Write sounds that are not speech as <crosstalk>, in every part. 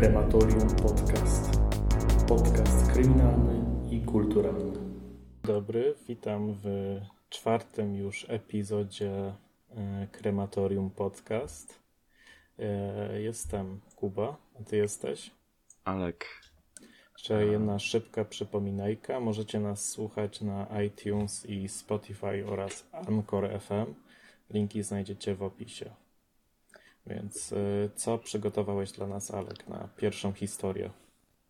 Krematorium Podcast. Podcast kryminalny i kulturalny. Dobry, witam w czwartym już epizodzie e, Krematorium Podcast. E, Jestem Kuba, a ty jesteś? Alek. Jeszcze jedna szybka przypominajka. Możecie nas słuchać na iTunes i Spotify oraz Anchor FM. Linki znajdziecie w opisie. Więc y, co przygotowałeś dla nas, Alek, na pierwszą historię?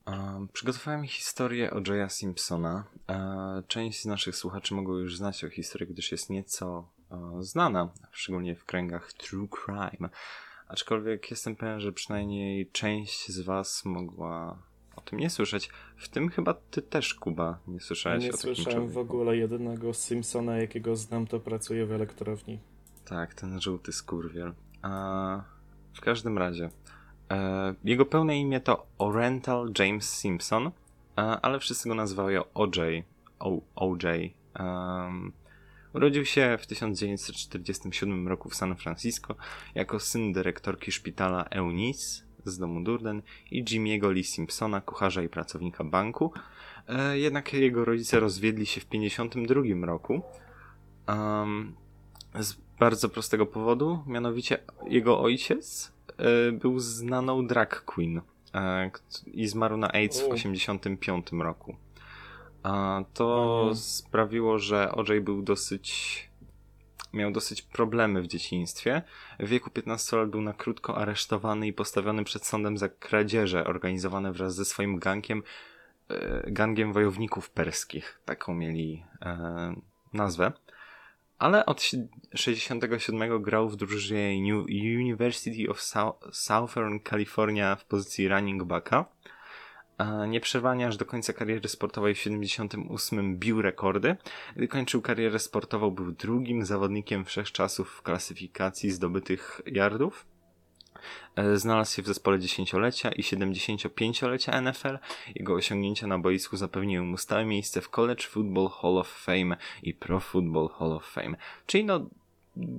Um, przygotowałem historię o Jaya Simpsona. E, część z naszych słuchaczy mogą już znać o historii, gdyż jest nieco e, znana, szczególnie w kręgach true crime. Aczkolwiek jestem pewien, że przynajmniej część z was mogła o tym nie słyszeć. W tym chyba ty też, Kuba, nie słyszałeś Nie o takim słyszałem w ogóle jedynego Simpsona, jakiego znam, to pracuje w elektrowni. Tak, ten żółty skurwiel. A, w każdym razie, e, jego pełne imię to Oriental James Simpson, e, ale wszyscy go nazywają OJ. OJ. Urodził się w 1947 roku w San Francisco jako syn dyrektorki szpitala Eunice z domu Durden i Jimmy'ego Lee Simpsona, kucharza i pracownika banku. E, jednak jego rodzice rozwiedli się w 1952 roku. Em, z bardzo prostego powodu, mianowicie jego ojciec e, był znaną drag queen e, i zmarł na AIDS w U. 85 roku. To Mhm. sprawiło, że OJ był dosyć miał dosyć problemy w dzieciństwie. W wieku 15 lat był na krótko aresztowany i postawiony przed sądem za kradzieże organizowane wraz ze swoim gangiem, e, gangiem wojowników perskich. Taką mieli nazwę. Ale od si- 67 grał w drużynie New University of Sou- Southern California w pozycji running backa. A Nieprzerwanie aż do końca kariery sportowej w 78 bił rekordy. Gdy kończył karierę sportową, był drugim zawodnikiem wszechczasów w klasyfikacji zdobytych yardów. E, Znalazł się w zespole 10-lecia i 75-lecia NFL. Jego osiągnięcia na boisku zapewniły mu stałe miejsce w College Football Hall of Fame i Pro Football Hall of Fame. Czyli no,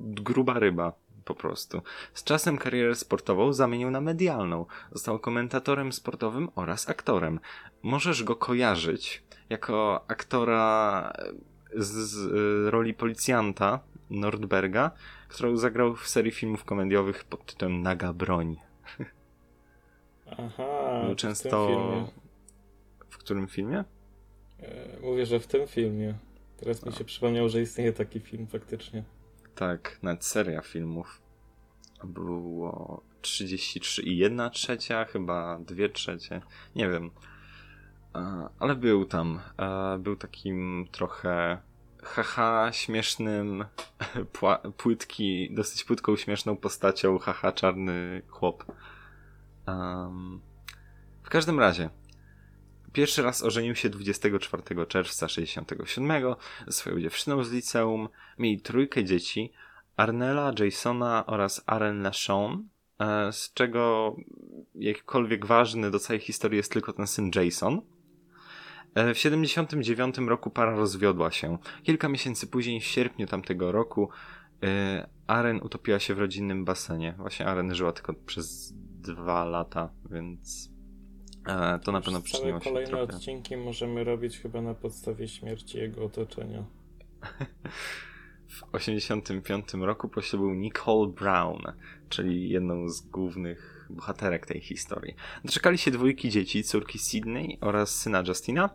gruba ryba po prostu. Z czasem karierę sportową zamienił na medialną. Został komentatorem sportowym oraz aktorem. Możesz go kojarzyć jako aktora z, z e, roli policjanta Nordberga, którą zagrał w serii filmów komediowych pod tytułem Naga Broń. Aha, Był to często... w. W którym filmie? E, Mówię, że w tym filmie. Teraz mi się przypomniał, że istnieje taki film faktycznie. Tak, nawet seria filmów. Było 33 i 1 trzecia, chyba 2 trzecie. Nie wiem. E, Ale był tam. E, Był takim trochę haha śmiesznym, <laughs> płytki, dosyć płytką śmieszną postacią, haha czarny chłop. Em, w każdym razie, pierwszy raz ożenił się 24 czerwca 67 ze swoją dziewczyną z liceum. Mieli trójkę dzieci, Arnella, Jasona oraz Aren LaShawn, e, z czego jakkolwiek ważny do całej historii jest tylko ten syn Jason. E, W 79 roku para rozwiodła się. Kilka miesięcy później, w sierpniu tamtego roku, e, Aren utopiła się w rodzinnym basenie. Właśnie Aren żyła tylko przez dwa lata, więc e, to na pewno przyczyniło się kolejne trochę. odcinki możemy robić chyba na podstawie śmierci jego otoczenia. <laughs> W 1985 roku poślubił Nicole Brown, czyli jedną z głównych bohaterek tej historii. Doczekali się dwójki dzieci, córki Sydney oraz syna Justina.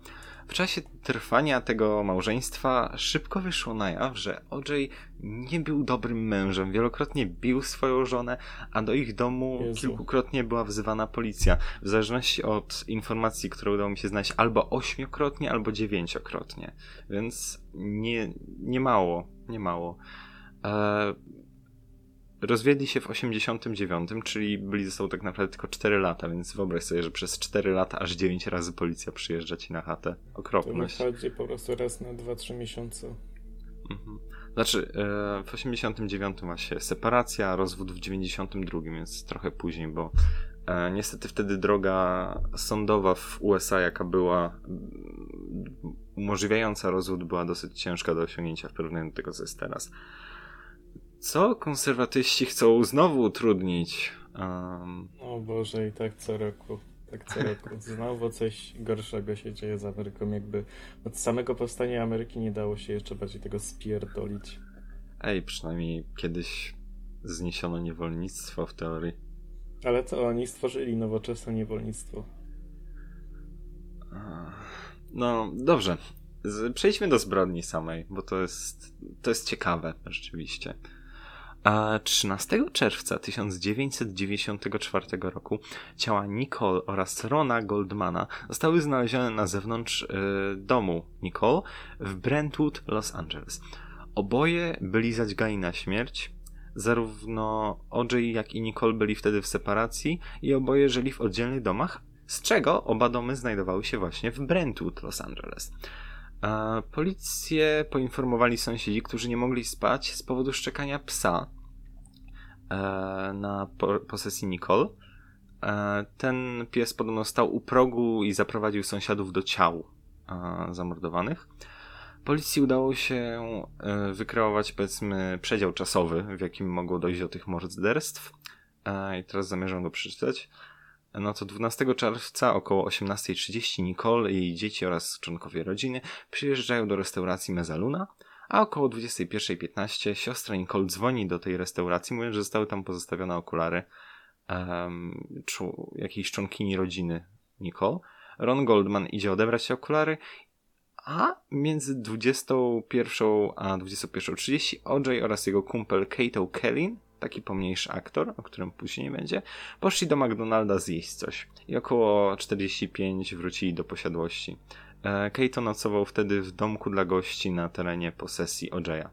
W czasie trwania tego małżeństwa szybko wyszło na jaw, że OJ nie był dobrym mężem. Wielokrotnie bił swoją żonę, a do ich domu Jezu. kilkukrotnie była wzywana policja. W zależności od informacji, które udało mi się znaleźć, albo ośmiokrotnie, albo dziewięciokrotnie. Więc nie, nie mało, nie mało. E, rozwiedli się w 89, czyli byli ze sobą tak naprawdę tylko 4 lata, więc wyobraź sobie, że przez 4 lata aż 9 razy policja przyjeżdża ci na chatę. To Okropność. wychodzi po prostu raz na 2-3 miesiące. Mhm. Znaczy, e, w 89 właśnie separacja, rozwód w 92, więc trochę później, bo e, niestety wtedy droga sądowa w USA, jaka była umożliwiająca rozwód, była dosyć ciężka do osiągnięcia w porównaniu do tego, co jest teraz. Co konserwatyści chcą znowu utrudnić Um, O Boże, i tak co roku. Tak co roku. <laughs> Znowu coś gorszego się dzieje z Ameryką. Jakby od samego powstania Ameryki nie dało się jeszcze bardziej tego spierdolić. ej, przynajmniej kiedyś zniesiono niewolnictwo w teorii. Ale to oni stworzyli nowoczesne niewolnictwo. No, dobrze. Przejdźmy do zbrodni samej, bo to jest, to jest ciekawe, rzeczywiście. A 13 czerwca 1994 roku ciała Nicole oraz Rona Goldmana zostały znalezione na zewnątrz y, domu Nicole w Brentwood, Los Angeles. Oboje byli zadźgani na śmierć. Zarówno OJ, jak i Nicole byli wtedy w separacji i oboje żyli w oddzielnych domach, z czego oba domy znajdowały się właśnie w Brentwood, Los Angeles. Policję poinformowali sąsiedzi, którzy nie mogli spać z powodu szczekania psa e, na po, posesji Nicole. E, ten pies podobno stał u progu i zaprowadził sąsiadów do ciał e, zamordowanych. Policji udało się wykreować, powiedzmy, przedział czasowy, w jakim mogło dojść do tych morderstw. I teraz zamierzam go przeczytać. No to 12 czerwca około 18.30 Nicole, jej dzieci oraz członkowie rodziny przyjeżdżają do restauracji Mezaluna, a około 21.15 siostra Nicole dzwoni do tej restauracji, mówiąc, że zostały tam pozostawione okulary um, czu, jakiejś członkini rodziny Nicole. Ron Goldman idzie odebrać te okulary, a między 21 a 21.30 OJ oraz jego kumpel Kato Kellin taki pomniejszy aktor, o którym później będzie, poszli do McDonalda zjeść coś i około 45 wrócili do posiadłości. E, Keito nocował wtedy w domku dla gości na terenie posesji OJ'a.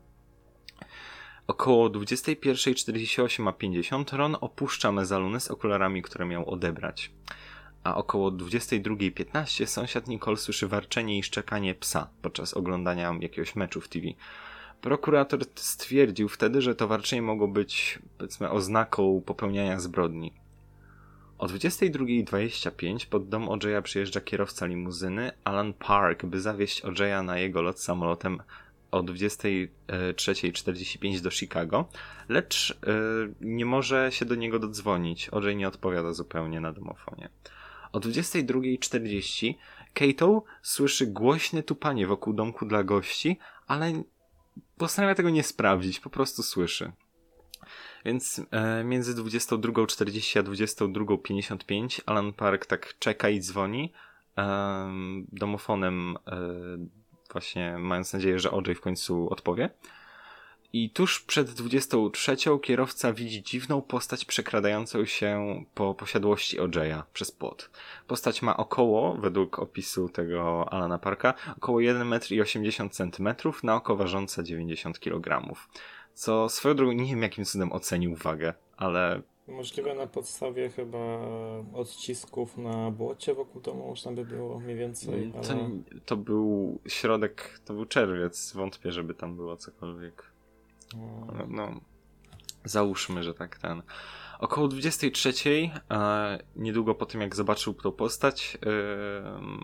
Około 21.48 a 50 Ron opuszcza mezalunę z okularami, które miał odebrać. A około 22.15 sąsiad Nicole słyszy warczenie i szczekanie psa podczas oglądania jakiegoś meczu w TV. Prokurator stwierdził wtedy, że to warczenie mogło być, powiedzmy, oznaką popełniania zbrodni. O 22.25 pod dom Ojeya przyjeżdża kierowca limuzyny Alan Park, by zawieźć Ojeya na jego lot samolotem o 23.45 do Chicago, lecz yy, nie może się do niego dodzwonić. Ojej nie odpowiada zupełnie na domofonie. O 22.40 Kato słyszy głośne tupanie wokół domku dla gości, ale postanawia tego nie sprawdzić, po prostu słyszy. Więc e, między 22.40 a 22.55 Alan Park tak czeka i dzwoni e, domofonem, e, właśnie mając nadzieję, że OJ w końcu odpowie. I tuż przed 23 kierowca widzi dziwną postać przekradającą się po posiadłości OJ'a przez płot. Postać ma około, według opisu tego Alana Parka, około 1,80 m na oko ważące 90 kg. Co swoją drogą nie wiem jakim cudem ocenił wagę, ale Możliwe na podstawie chyba odcisków na błocie wokół domu można by było mniej więcej. Ale... to, to był środek, to był czerwiec. Wątpię, żeby tam było cokolwiek. No, no, załóżmy, że tak ten. Około 23, e, niedługo po tym jak zobaczył tą postać,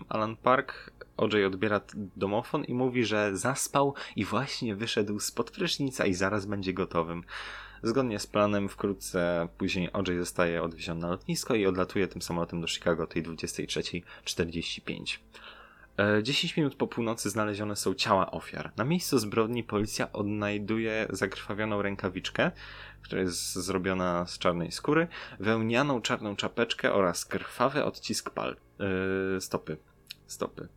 Alan Park, OJ odbiera domofon i mówi, że zaspał i właśnie wyszedł spod prysznica i zaraz będzie gotowym. Zgodnie z planem wkrótce później OJ zostaje odwieziony na lotnisko i odlatuje tym samolotem do Chicago tej 23.45. 10 minut po północy znalezione są ciała ofiar. Na miejscu zbrodni policja odnajduje zakrwawioną rękawiczkę, która jest zrobiona z czarnej skóry, wełnianą czarną czapeczkę oraz krwawy odcisk pal yy, stopy. stopy.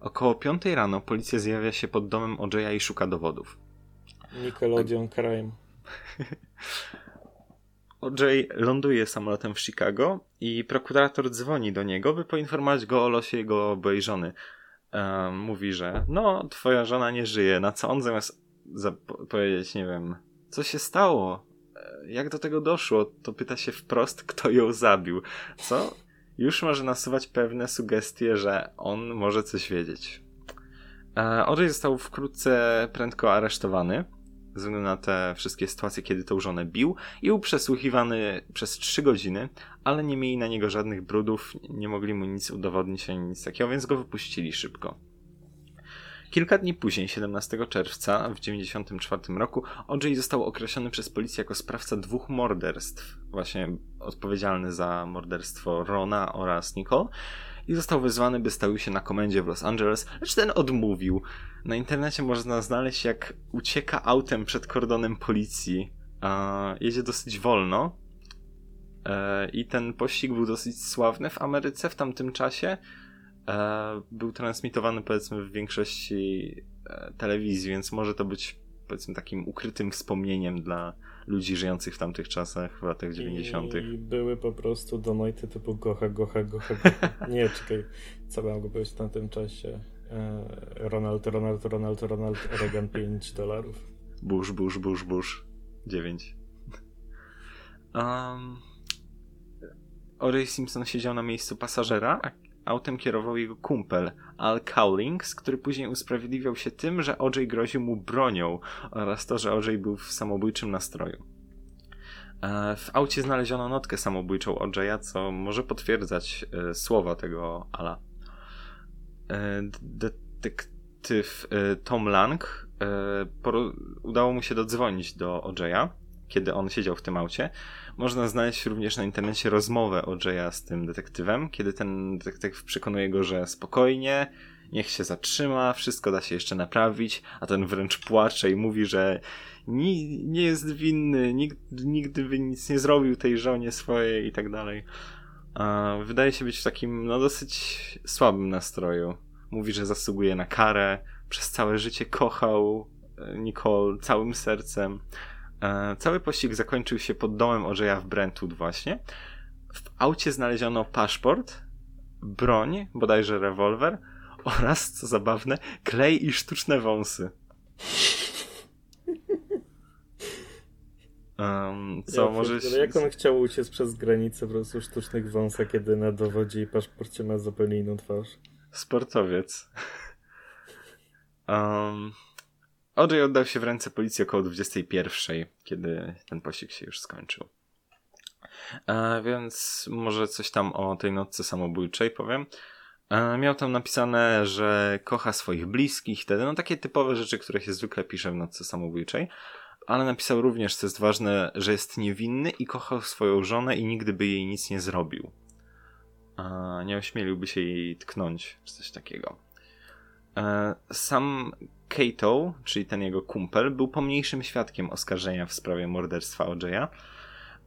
Około 5 rano policja zjawia się pod domem Ojeya i szuka dowodów. Nickelodeon Crime. <laughs> OJ ląduje samolotem w Chicago i prokurator dzwoni do niego, by poinformować go o losie jego obojej żony. Um, mówi, że no, twoja żona nie żyje, na co on zamiast powiedzieć, nie wiem, co się stało, jak do tego doszło, to pyta się wprost, kto ją zabił. Co już może nasuwać pewne sugestie, że on może coś wiedzieć. E, OJ został wkrótce prędko aresztowany ze względu na te wszystkie sytuacje, kiedy tą żonę bił i był przesłuchiwany przez 3 godziny, ale nie mieli na niego żadnych brudów, nie mogli mu nic udowodnić ani nic takiego, więc go wypuścili szybko. Kilka dni później, 17 czerwca w 1994 roku, OJ został określony przez policję jako sprawca dwóch morderstw, właśnie odpowiedzialny za morderstwo Rona oraz Nicole i został wezwany, by stawił się na komendzie w Los Angeles, lecz ten odmówił. Na internecie można znaleźć, jak ucieka autem przed kordonem policji. jedzie dosyć wolno. E, I ten pościg był dosyć sławny w Ameryce w tamtym czasie. E, był transmitowany, powiedzmy, w większości e, telewizji, więc może to być, powiedzmy, takim ukrytym wspomnieniem dla ludzi żyjących w tamtych czasach, w latach 90. I były po prostu donaty typu gocha, gocha, gocha, <laughs> gocha. Nie, czekaj, co mogło być w tamtym czasie? E, Ronald, Ronald, Ronald, Ronald, Reagan 5 dolarów. Bush, Bush, Bush, Bush 9. Um, Oray Simpson siedział na miejscu pasażera, autem kierował jego kumpel Al Cowlings, który później usprawiedliwiał się tym, że OJ groził mu bronią oraz to, że OJ był w samobójczym nastroju. E, w aucie znaleziono notkę samobójczą OJ'a, co może potwierdzać e, słowa tego Ala. E, detektyw Tom Lang udało mu się dodzwonić do OJ'a, kiedy on siedział w tym aucie można znaleźć również na internecie rozmowę o Jaya z tym detektywem, kiedy ten detektyw przekonuje go, że spokojnie, niech się zatrzyma, wszystko da się jeszcze naprawić, a ten wręcz płacze i mówi, że ni, nie jest winny, nigdy, nigdy by nic nie zrobił tej żonie swojej i tak dalej. Wydaje się być w takim, no dosyć słabym nastroju. Mówi, że zasługuje na karę, przez całe życie kochał e, Nicole całym sercem, cały pościg zakończył się pod domem Ożeja w Brentwood właśnie. W aucie znaleziono paszport, broń, bodajże rewolwer oraz, co zabawne, klej i sztuczne wąsy. <laughs> Um, co ja może. Ale jak on chciał uciec przez granicę po prostu sztucznych wąsa, kiedy na dowodzie i paszporcie ma zupełnie inną twarz? Sportowiec. Um, Audrey oddał się w ręce policji około 21, kiedy ten pościg się już skończył. E, więc może coś tam o tej nocce samobójczej powiem. E, miał tam napisane, że kocha swoich bliskich, wtedy no takie typowe rzeczy, które się zwykle pisze w nocce samobójczej. Ale napisał również, co jest ważne, że jest niewinny i kochał swoją żonę i nigdy by jej nic nie zrobił. E, nie ośmieliłby się jej tknąć, czy coś takiego. E, sam Kato, czyli ten jego kumpel, był pomniejszym świadkiem oskarżenia w sprawie morderstwa OJ'a.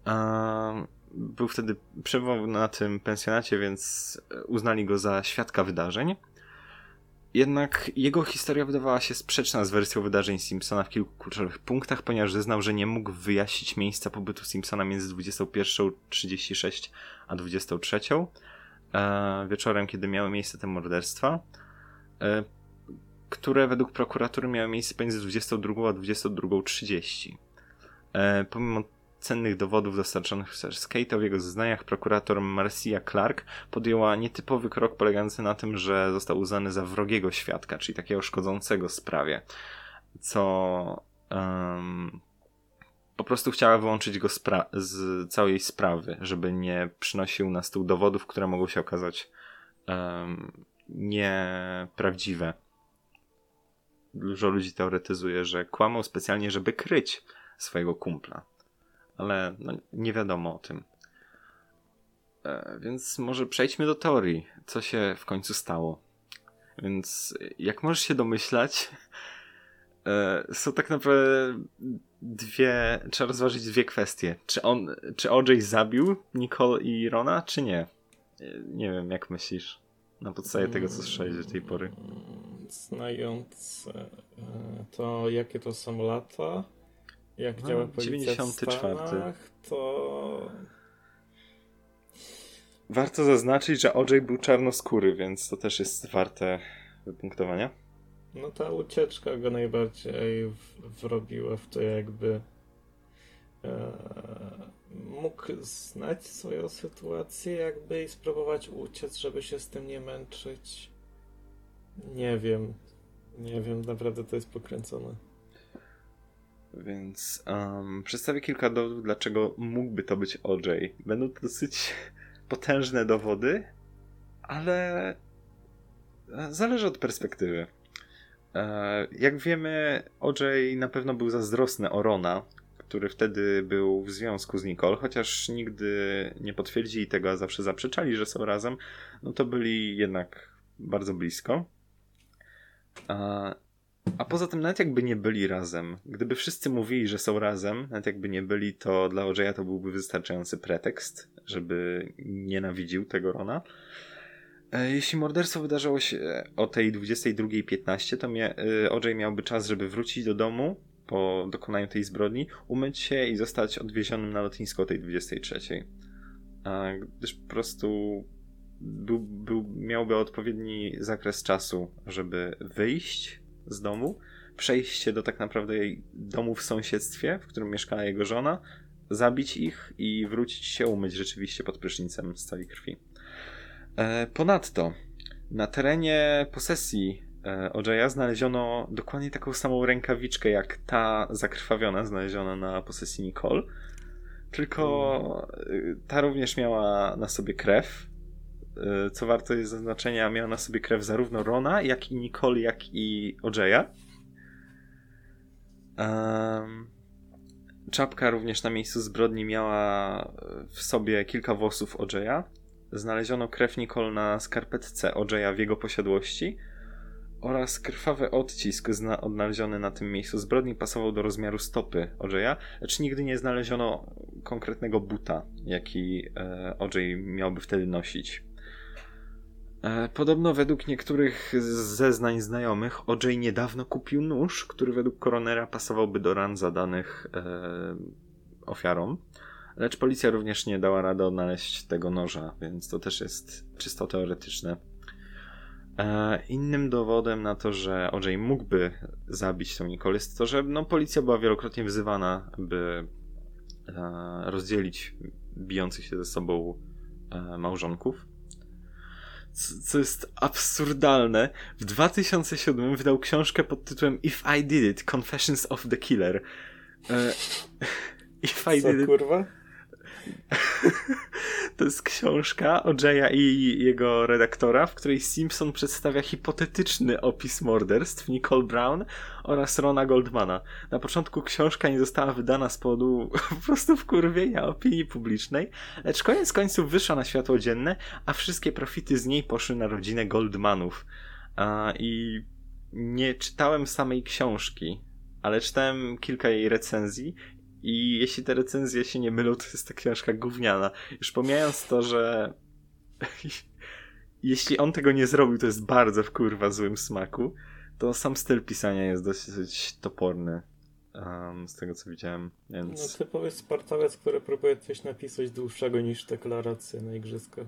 E, był wtedy, przebywał na tym pensjonacie, więc uznali go za świadka wydarzeń. Jednak jego historia wydawała się sprzeczna z wersją wydarzeń Simpsona w kilku kluczowych punktach, ponieważ zeznał, że nie mógł wyjaśnić miejsca pobytu Simpsona między 21.36 a 23.00 e, wieczorem, kiedy miały miejsce te morderstwa które według prokuratury miały miejsce pomiędzy 22 a 22.30. E, pomimo cennych dowodów dostarczonych przez Kate'a w jego zeznaniach, prokurator Marcia Clark podjęła nietypowy krok polegający na tym, że został uznany za wrogiego świadka, czyli takiego szkodzącego sprawie, co um, po prostu chciała wyłączyć go z całej sprawy, żeby nie przynosił na stół dowodów, które mogą się okazać um, nieprawdziwe dużo ludzi teoretyzuje, że kłamał specjalnie, żeby kryć swojego kumpla. Ale no, nie wiadomo o tym. E, więc może przejdźmy do teorii, co się w końcu stało. Więc jak możesz się domyślać, e, są tak naprawdę dwie, trzeba rozważyć dwie kwestie. Czy on, czy OJ zabił Nicole i Rona, czy nie? E, nie wiem, jak myślisz na podstawie tego, co słyszałeś do tej pory znając e, to, jakie to są lata, jak no, działa policja 94. w Stanach, to... Warto zaznaczyć, że OJ był czarnoskóry, więc to też jest warte wypunktowania. No ta ucieczka go najbardziej wrobiła w to jakby e, mógł znać swoją sytuację jakby i spróbować uciec, żeby się z tym nie męczyć. Nie wiem. Nie wiem, naprawdę to jest pokręcone. Więc um, przedstawię kilka dowodów, dlaczego mógłby to być OJ. Będą to dosyć potężne dowody, ale zależy od perspektywy. E, jak wiemy, OJ na pewno był zazdrosny o Rona, który wtedy był w związku z Nicole, chociaż nigdy nie potwierdzili tego, a zawsze zaprzeczali, że są razem, no to byli jednak bardzo blisko. A, a poza tym, nawet jakby nie byli razem, gdyby wszyscy mówili, że są razem, nawet jakby nie byli, to dla OJ'a to byłby wystarczający pretekst, żeby nienawidził tego Rona. E, jeśli morderstwo wydarzyło się o tej 22.15, to mia- OJ miałby czas, żeby wrócić do domu po dokonaniu tej zbrodni, umyć się i zostać odwiezionym na lotnisko o tej 23.00. Gdyż po prostu był, był, miałby odpowiedni zakres czasu, żeby wyjść z domu, przejść się do tak naprawdę jej domu w sąsiedztwie, w którym mieszkała jego żona, zabić ich i wrócić się umyć rzeczywiście pod prysznicem z całej krwi. E, ponadto na terenie posesji e, OJ'a znaleziono dokładnie taką samą rękawiczkę jak ta zakrwawiona znaleziona na posesji Nicole. Tylko e, ta również miała na sobie krew. Co warto jest zaznaczenia, miała na sobie krew zarówno Rona, jak i Nicole, jak i OJ'a. Um, czapka również na miejscu zbrodni miała w sobie kilka włosów OJ'a znaleziono krew Nicole na skarpetce OJ'a w jego posiadłości oraz krwawy odcisk zna- odnaleziony na tym miejscu zbrodni pasował do rozmiaru stopy OJ'a, lecz nigdy nie znaleziono konkretnego buta, jaki e, miałby wtedy nosić. E, podobno według niektórych zeznań znajomych OJ niedawno kupił nóż, który według koronera pasowałby do ran zadanych e, ofiarom. Lecz policja również nie dała rady odnaleźć tego noża, więc to też jest czysto teoretyczne. E, innym dowodem na to, że OJ mógłby zabić tą Nicole jest to, że no, policja była wielokrotnie wzywana, by e, rozdzielić bijących się ze sobą e, małżonków. Co jest absurdalne. W 2007 wydał książkę pod tytułem If I Did It Confessions of the Killer. <laughs> If I Co, did it... kurwa? To jest książka o Jaya i jego redaktora, w której Simpson przedstawia hipotetyczny opis morderstw Nicole Brown oraz Rona Goldmana. Na początku książka nie została wydana z powodu <laughs> po prostu wkurwienia opinii publicznej, lecz koniec końców wyszła na światło dzienne, a wszystkie profity z niej poszły na rodzinę Goldmanów. I nie czytałem samej książki, ale czytałem kilka jej recenzji i jeśli te recenzje się nie mylą, to jest ta książka gówniana. Już pomijając to, że <laughs> jeśli on tego nie zrobił, to jest bardzo w kurwa złym smaku, to sam styl pisania jest dosyć toporny. Um, z tego co widziałem, więc... No typowy sportowiec, który próbuje coś napisać dłuższego niż deklarację na igrzyska.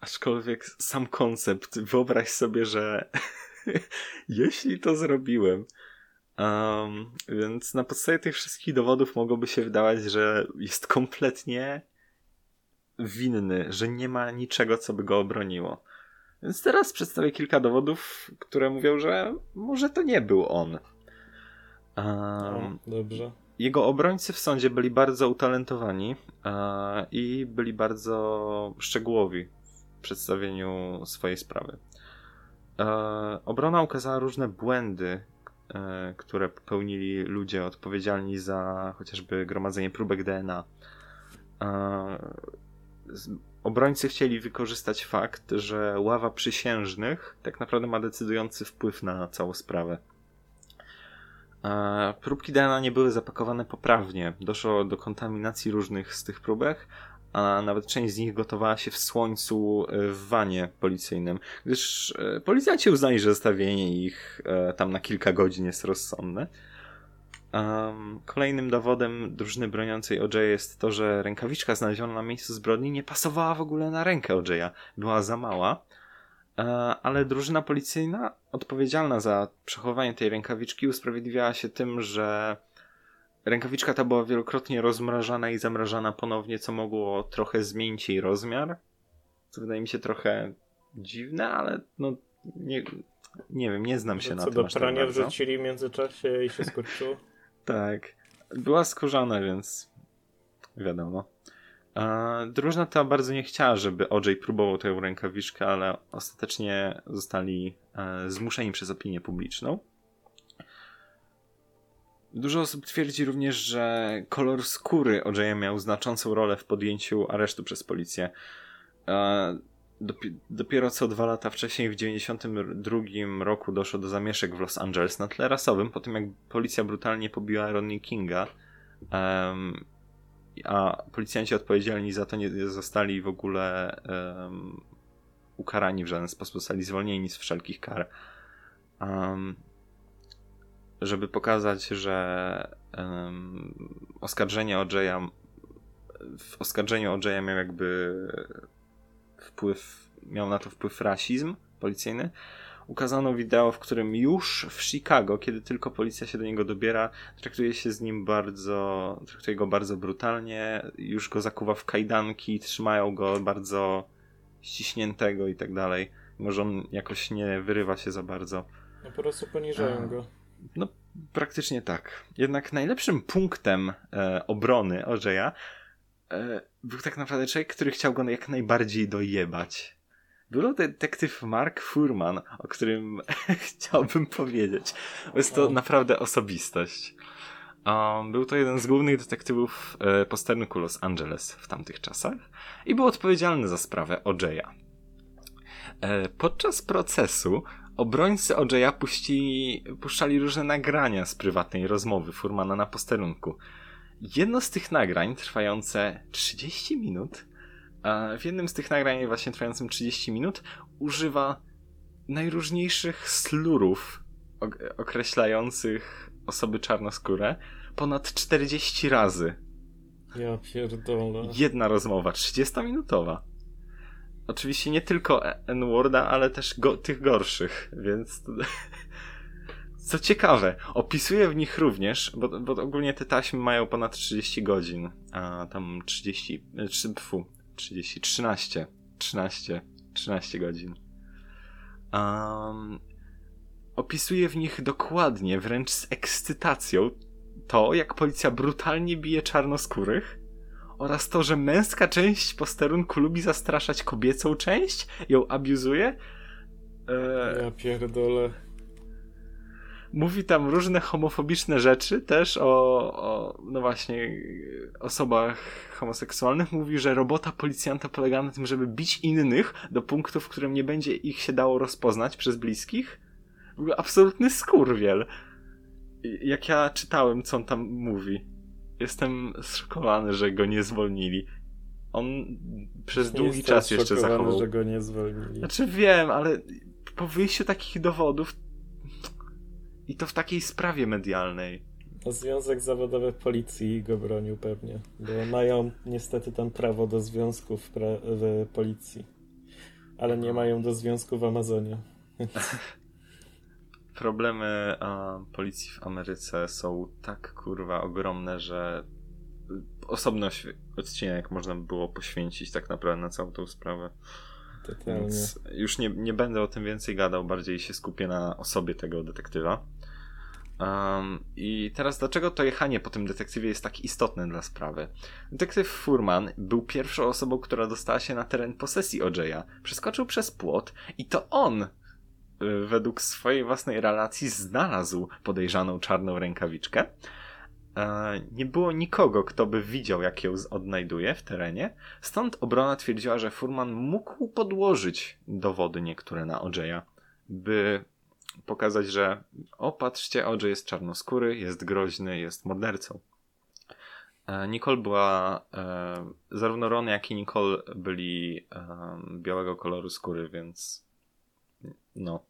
Aczkolwiek sam koncept, wyobraź sobie, że <laughs> jeśli to zrobiłem, Um, więc na podstawie tych wszystkich dowodów mogłoby się wydawać, że jest kompletnie winny, że nie ma niczego, co by go obroniło. Więc teraz przedstawię kilka dowodów, które mówią, że może to nie był on. Um, dobrze. Jego obrońcy w sądzie byli bardzo utalentowani uh, i byli bardzo szczegółowi w przedstawieniu swojej sprawy. Uh, obrona ukazała różne błędy E, które popełnili ludzie odpowiedzialni za chociażby gromadzenie próbek DNA. E, obrońcy chcieli wykorzystać fakt, że ława przysiężnych tak naprawdę ma decydujący wpływ na całą sprawę. E, próbki DNA nie były zapakowane poprawnie. Doszło do kontaminacji różnych z tych próbek, a nawet część z nich gotowała się w słońcu e, w wanie policyjnym, gdyż e, policjanci uznali, że zostawienie ich e, tam na kilka godzin jest rozsądne. Kolejnym dowodem drużyny broniącej OJ jest to, że rękawiczka znaleziona na miejscu zbrodni nie pasowała w ogóle na rękę OJ'a. Była za mała, ale drużyna policyjna odpowiedzialna za przechowanie tej rękawiczki usprawiedliwiała się tym, że Rękawiczka ta była wielokrotnie rozmrażana i zamrażana ponownie, co mogło trochę zmienić jej rozmiar. Co wydaje mi się trochę dziwne, ale no nie, nie wiem, nie znam się co na tym. Co do prania wrzucili w międzyczasie i się skurczyło? <laughs> tak. Była skórzana, więc wiadomo. Drużyna ta bardzo nie chciała, żeby OJ próbował tę rękawiczkę, ale ostatecznie zostali e, zmuszeni przez opinię publiczną. Dużo osób twierdzi również, że kolor skóry OJ miał znaczącą rolę w podjęciu aresztu przez policję. E, dopi- dopiero co dwa lata wcześniej, w 1992 roku, doszło do zamieszek w Los Angeles na tle rasowym, po tym jak policja brutalnie pobiła Rodney Kinga. a policjanci odpowiedzialni za to nie zostali w ogóle ukarani w żaden sposób, zostali zwolnieni z wszelkich kar. Żeby pokazać, że um, oskarżenie OJ'a w oskarżeniu OJ'a miał jakby wpływ, miał na to wpływ rasizm policyjny. Ukazano wideo, w którym już w Chicago, kiedy tylko policja się do niego dobiera, traktuje się z nim bardzo, traktuje go bardzo brutalnie, już go zakuwa w kajdanki, trzymają go bardzo ściśniętego i tak dalej. Może on jakoś nie wyrywa się za bardzo. No po prostu poniżają go. No, praktycznie tak. Jednak najlepszym punktem e, obrony OJ'a e, był tak naprawdę człowiek, który chciał go jak najbardziej dojebać. Był to detektyw Mark Furman, o którym <laughs> chciałbym powiedzieć. Jest to O. naprawdę osobistość. Um, był to jeden z głównych detektywów e, posterunku Los Angeles w tamtych czasach i był odpowiedzialny za sprawę OJ'a. E, podczas procesu obrońcy OJ'a puścili, puszczali różne nagrania z prywatnej rozmowy Furmana na posterunku. Jedno z tych nagrań, trwające 30 minut, a w jednym z tych nagrań, właśnie trwającym 30 minut, używa najróżniejszych slurów ok- określających osoby czarnoskóre ponad 40 razy. Ja pierdolę. Jedna rozmowa, 30-minutowa. Oczywiście nie tylko N-Worda, ale też go, tych gorszych, więc. <laughs> Co ciekawe, opisuje w nich również, bo, bo ogólnie te taśmy mają ponad 30 godzin, a tam 30, e, trzy- pfu, 30, 13, 13, 13 godzin. Um, opisuje w nich dokładnie, wręcz z ekscytacją, to, jak policja brutalnie bije czarnoskórych oraz to, że męska część posterunku lubi zastraszać kobiecą część, ją abuzuje. E, Ja pierdolę. Mówi tam różne homofobiczne rzeczy też o, o, no właśnie, osobach homoseksualnych. Mówi, że robota policjanta polega na tym, żeby bić innych do punktu, w którym nie będzie ich się dało rozpoznać przez bliskich. Absolutny skurwiel. Jak ja czytałem, co on tam mówi, jestem zszokowany, że go nie zwolnili. On przez Nie długi czas jeszcze zachował. że go nie zwolnili. Znaczy wiem, ale po wyjściu takich dowodów i to w takiej sprawie medialnej. No, Związek Zawodowy Policji go bronił pewnie, bo mają niestety tam prawo do związków w, pra- w policji, ale nie mają do związku w Amazonie. <laughs> Problemy a, policji w Ameryce są tak kurwa ogromne, że osobny odcinek można by było poświęcić tak naprawdę na całą tą sprawę. Totalnie. Więc już nie, nie będę o tym więcej gadał, bardziej się skupię na osobie tego detektywa. Um, I teraz dlaczego to jechanie po tym detektywie jest tak istotne dla sprawy? Detektyw Furman był pierwszą osobą, która dostała się na teren posesji OJ'a. Przeskoczył przez płot i to on według swojej własnej relacji znalazł podejrzaną czarną rękawiczkę. E, Nie było nikogo, kto by widział, jak ją odnajduje w terenie, stąd obrona twierdziła, że Furman mógł podłożyć dowody niektóre na OJ'a, by pokazać, że o, patrzcie, jest czarnoskóry, jest groźny, jest mordercą. E, Nicole była, e, zarówno Ron, jak i Nicole byli e, białego koloru skóry, więc no.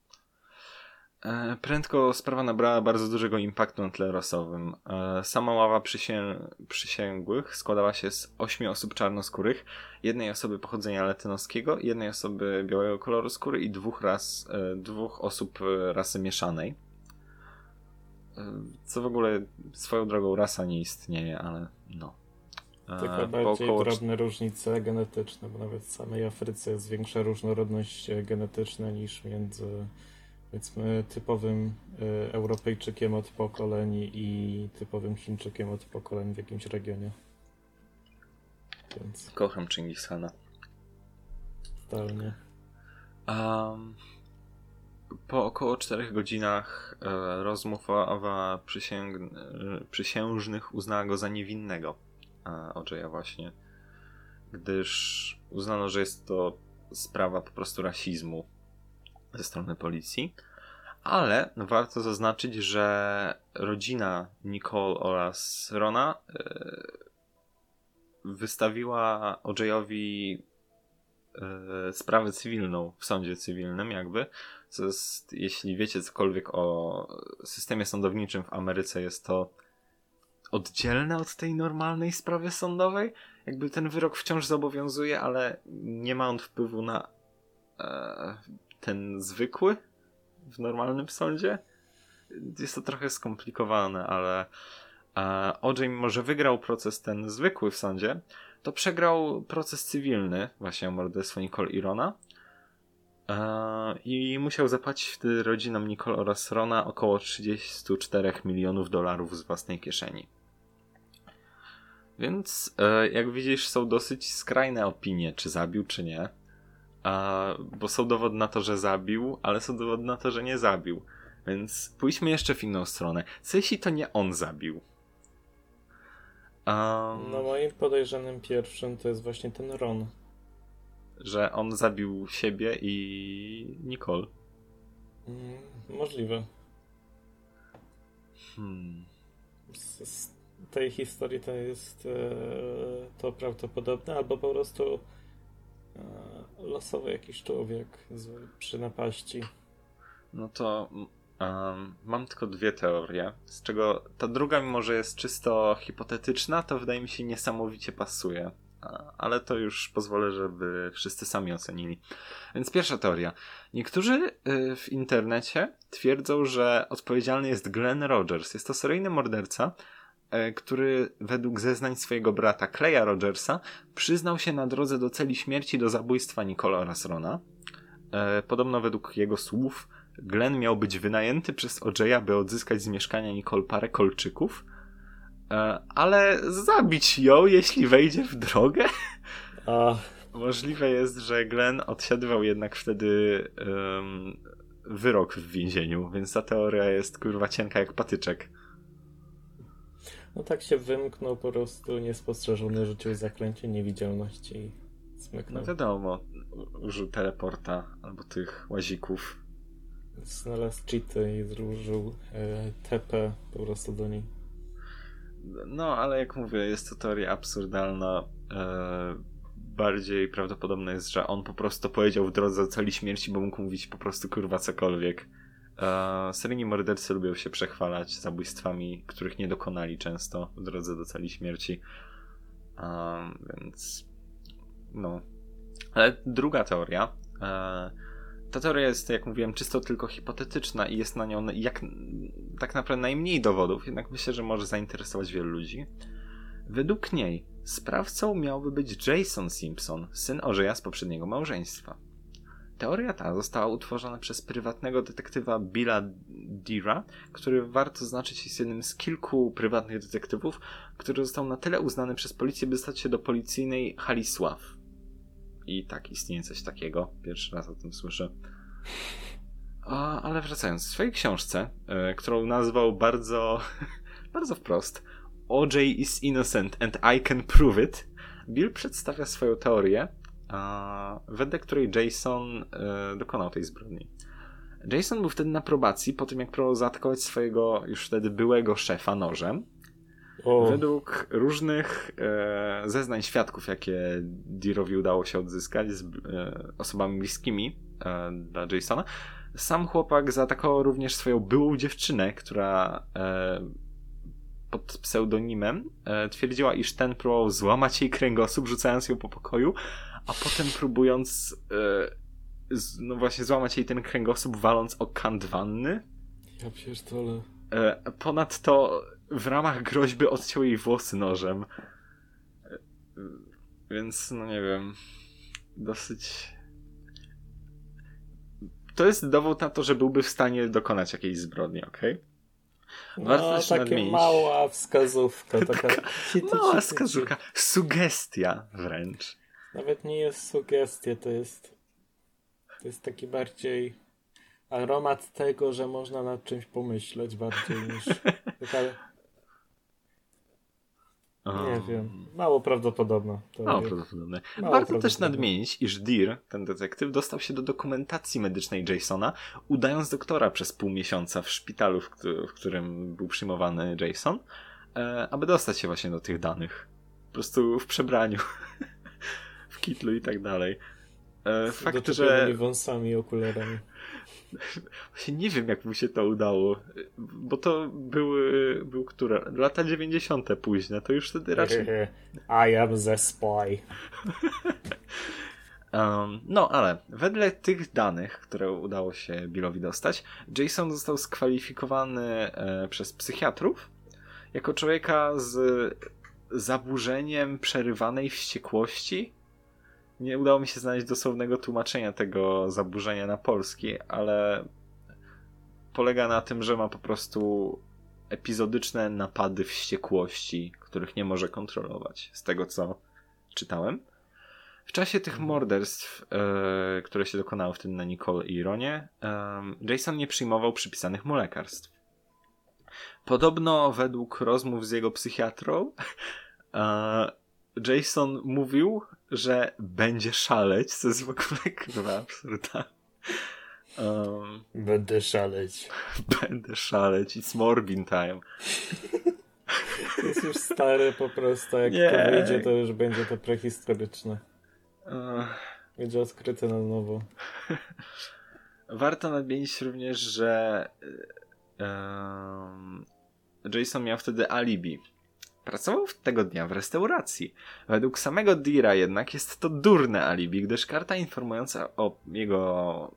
E, Prędko sprawa nabrała bardzo dużego impaktu na tle rasowym. E, Sama ława przysię... przysięgłych składała się z ośmiu osób czarnoskórych, jednej osoby pochodzenia latynoskiego, jednej osoby białego koloru skóry i dwóch, ras... e, dwóch osób rasy mieszanej. Co w ogóle swoją drogą rasa nie istnieje, ale no. Tylko bardziej około drobne różnice genetyczne, bo nawet w samej Afryce jest większa różnorodność genetyczna niż między powiedzmy typowym e, Europejczykiem od pokoleń i typowym Chińczykiem od pokoleń w jakimś regionie. Więc Kocham Chingis Khana. totalnie. Um, po około 4 godzinach e, rozmów Awa przysięg... przysiężnych uznała go za niewinnego. E, OJ'a właśnie. Gdyż uznano, że jest to sprawa po prostu rasizmu ze strony policji. Ale warto zaznaczyć, że rodzina Nicole oraz Rona e, wystawiła OJ-owi e, sprawę cywilną w sądzie cywilnym, jakby. Co jest, jeśli wiecie cokolwiek o systemie sądowniczym w Ameryce, jest to oddzielne od tej normalnej sprawy sądowej. Jakby ten wyrok wciąż zobowiązuje, ale nie ma on wpływu na e, ten zwykły w normalnym sądzie. Jest to trochę skomplikowane, ale e, OJ, mimo że wygrał proces ten zwykły w sądzie, to przegrał proces cywilny, właśnie o morderstwo Nicole i Rona. E, I musiał zapłacić wtedy rodzinom Nicole oraz Rona około 34 milionów dolarów z własnej kieszeni. Więc e, jak widzisz, są dosyć skrajne opinie, czy zabił, czy nie. E, bo są dowody na to, że zabił, ale są dowody na to, że nie zabił. Więc pójdźmy jeszcze w inną stronę. Co jeśli to nie on zabił? Um, No moim podejrzanym pierwszym to jest właśnie ten Ron. Że on zabił siebie i Nicole. Mm, możliwe. Hmm. Z, z tej historii to jest e, to prawdopodobne, albo po prostu losowy jakiś człowiek z, przy napaści. No to um, mam tylko dwie teorie, z czego ta druga, mimo że jest czysto hipotetyczna, to wydaje mi się niesamowicie pasuje. A, Ale to już pozwolę, żeby wszyscy sami ocenili. Więc pierwsza teoria. Niektórzy y, w internecie twierdzą, że odpowiedzialny jest Glenn Rogers. Jest to seryjny morderca, który według zeznań swojego brata Claya Rogersa przyznał się na drodze do celi śmierci do zabójstwa Nicole oraz Rona. E, Podobno według jego słów Glenn miał być wynajęty przez OJ'a, by odzyskać z mieszkania Nicole parę kolczyków, e, ale zabić ją, jeśli wejdzie w drogę. A, Możliwe jest, że Glenn odsiadywał jednak wtedy em, wyrok w więzieniu, więc ta teoria jest kurwa cienka jak patyczek. No tak się wymknął po prostu niespostrzeżony, rzucił zaklęcie niewidzialności i No smyknął. wiadomo, użył teleporta albo tych łazików. Znalazł cheaty i zużył e, TP po prostu do niej. No, ale jak mówię, jest to teoria absurdalna. E, bardziej prawdopodobne jest, że on po prostu powiedział w drodze celi śmierci, bo mógł mówić po prostu kurwa cokolwiek. E, seryjni mordercy lubią się przechwalać zabójstwami, których nie dokonali często w drodze do celi śmierci. E, więc no. Ale druga teoria. E, ta teoria jest, jak mówiłem, czysto tylko hipotetyczna i jest na nią jak, tak naprawdę najmniej dowodów, jednak myślę, że może zainteresować wielu ludzi. Według niej sprawcą miałby być Jason Simpson, syn Orzeja z poprzedniego małżeństwa. Teoria ta została utworzona przez prywatnego detektywa Billa Dira, który warto zaznaczyć jest jednym z kilku prywatnych detektywów, który został na tyle uznany przez policję, by stać się do policyjnej hali sław. I tak, istnieje coś takiego. Pierwszy raz o tym słyszę. Ale wracając, w swojej książce, e, którą nazwał bardzo, <laughs> bardzo wprost OJ is innocent and I can prove it, Bill przedstawia swoją teorię, wedle której Jason e, dokonał tej zbrodni. Jason był wtedy na probacji po tym, jak próbował zaatakować swojego już wtedy byłego szefa nożem. O, Według różnych e, zeznań świadków, jakie Deerowi udało się odzyskać z e, osobami bliskimi e, dla Jasona, sam chłopak zaatakował również swoją byłą dziewczynę, która pod pseudonimem twierdziła, iż ten próbował złamać jej kręgosłup, rzucając ją po pokoju, a potem próbując e, z, no właśnie złamać jej ten kręgosłup, waląc o kant wanny. ja pierdolę. E, Ponadto w ramach groźby odciął jej włosy nożem. E, Więc, no nie wiem, dosyć. To jest dowód na to, że byłby w stanie dokonać jakiejś zbrodni, okej? Warto No, też taka nadmienić. mała wskazówka. Taka, ci, Mała wskazówka, sugestia wręcz. Nawet nie jest sugestia, to jest to jest taki bardziej aromat tego, że można nad czymś pomyśleć bardziej niż <laughs> taka, nie wiem, mało prawdopodobna. Mało prawdopodobne. Mało Warto też prawdopodobne. nadmienić, iż Deer, ten detektyw, dostał się do dokumentacji medycznej Jasona, udając doktora przez pół miesiąca w szpitalu, w, któ- w którym był przyjmowany Jason, e, aby dostać się właśnie do tych danych. Po prostu w przebraniu, <laughs> kitlu i tak dalej. E, fakt, że Doczepionymi wąsami i okularami. Właśnie nie wiem, jak mu się to udało, bo to były, był które? Lata 90. późne, to już wtedy raczej... <laughs> I am the spy. Um, no, ale wedle tych danych, które udało się Billowi dostać, Jason został skwalifikowany e, przez psychiatrów jako człowieka z zaburzeniem przerywanej wściekłości. Nie udało mi się znaleźć dosłownego tłumaczenia tego zaburzenia na polski, ale polega na tym, że ma po prostu epizodyczne napady wściekłości, których nie może kontrolować, z tego co czytałem. W czasie tych morderstw, e, które się dokonały w tym na Nicole i Ronie, em, Jason nie przyjmował przypisanych mu lekarstw. Podobno według rozmów z jego psychiatrą, e, Jason mówił, że będzie szaleć, co jest w ogóle kurwa absurda. Um, Będę szaleć. będę szaleć, it's Morbin time. To jest już stare po prostu, jak Nie. to wyjdzie, to już będzie to prehistoryczne. Będzie odkryte na nowo. <laughs> Warto nadmienić również, że em, Jason miał wtedy alibi. Pracował tego dnia w restauracji. Według samego Dira jednak jest to durne alibi, gdyż karta informująca o jego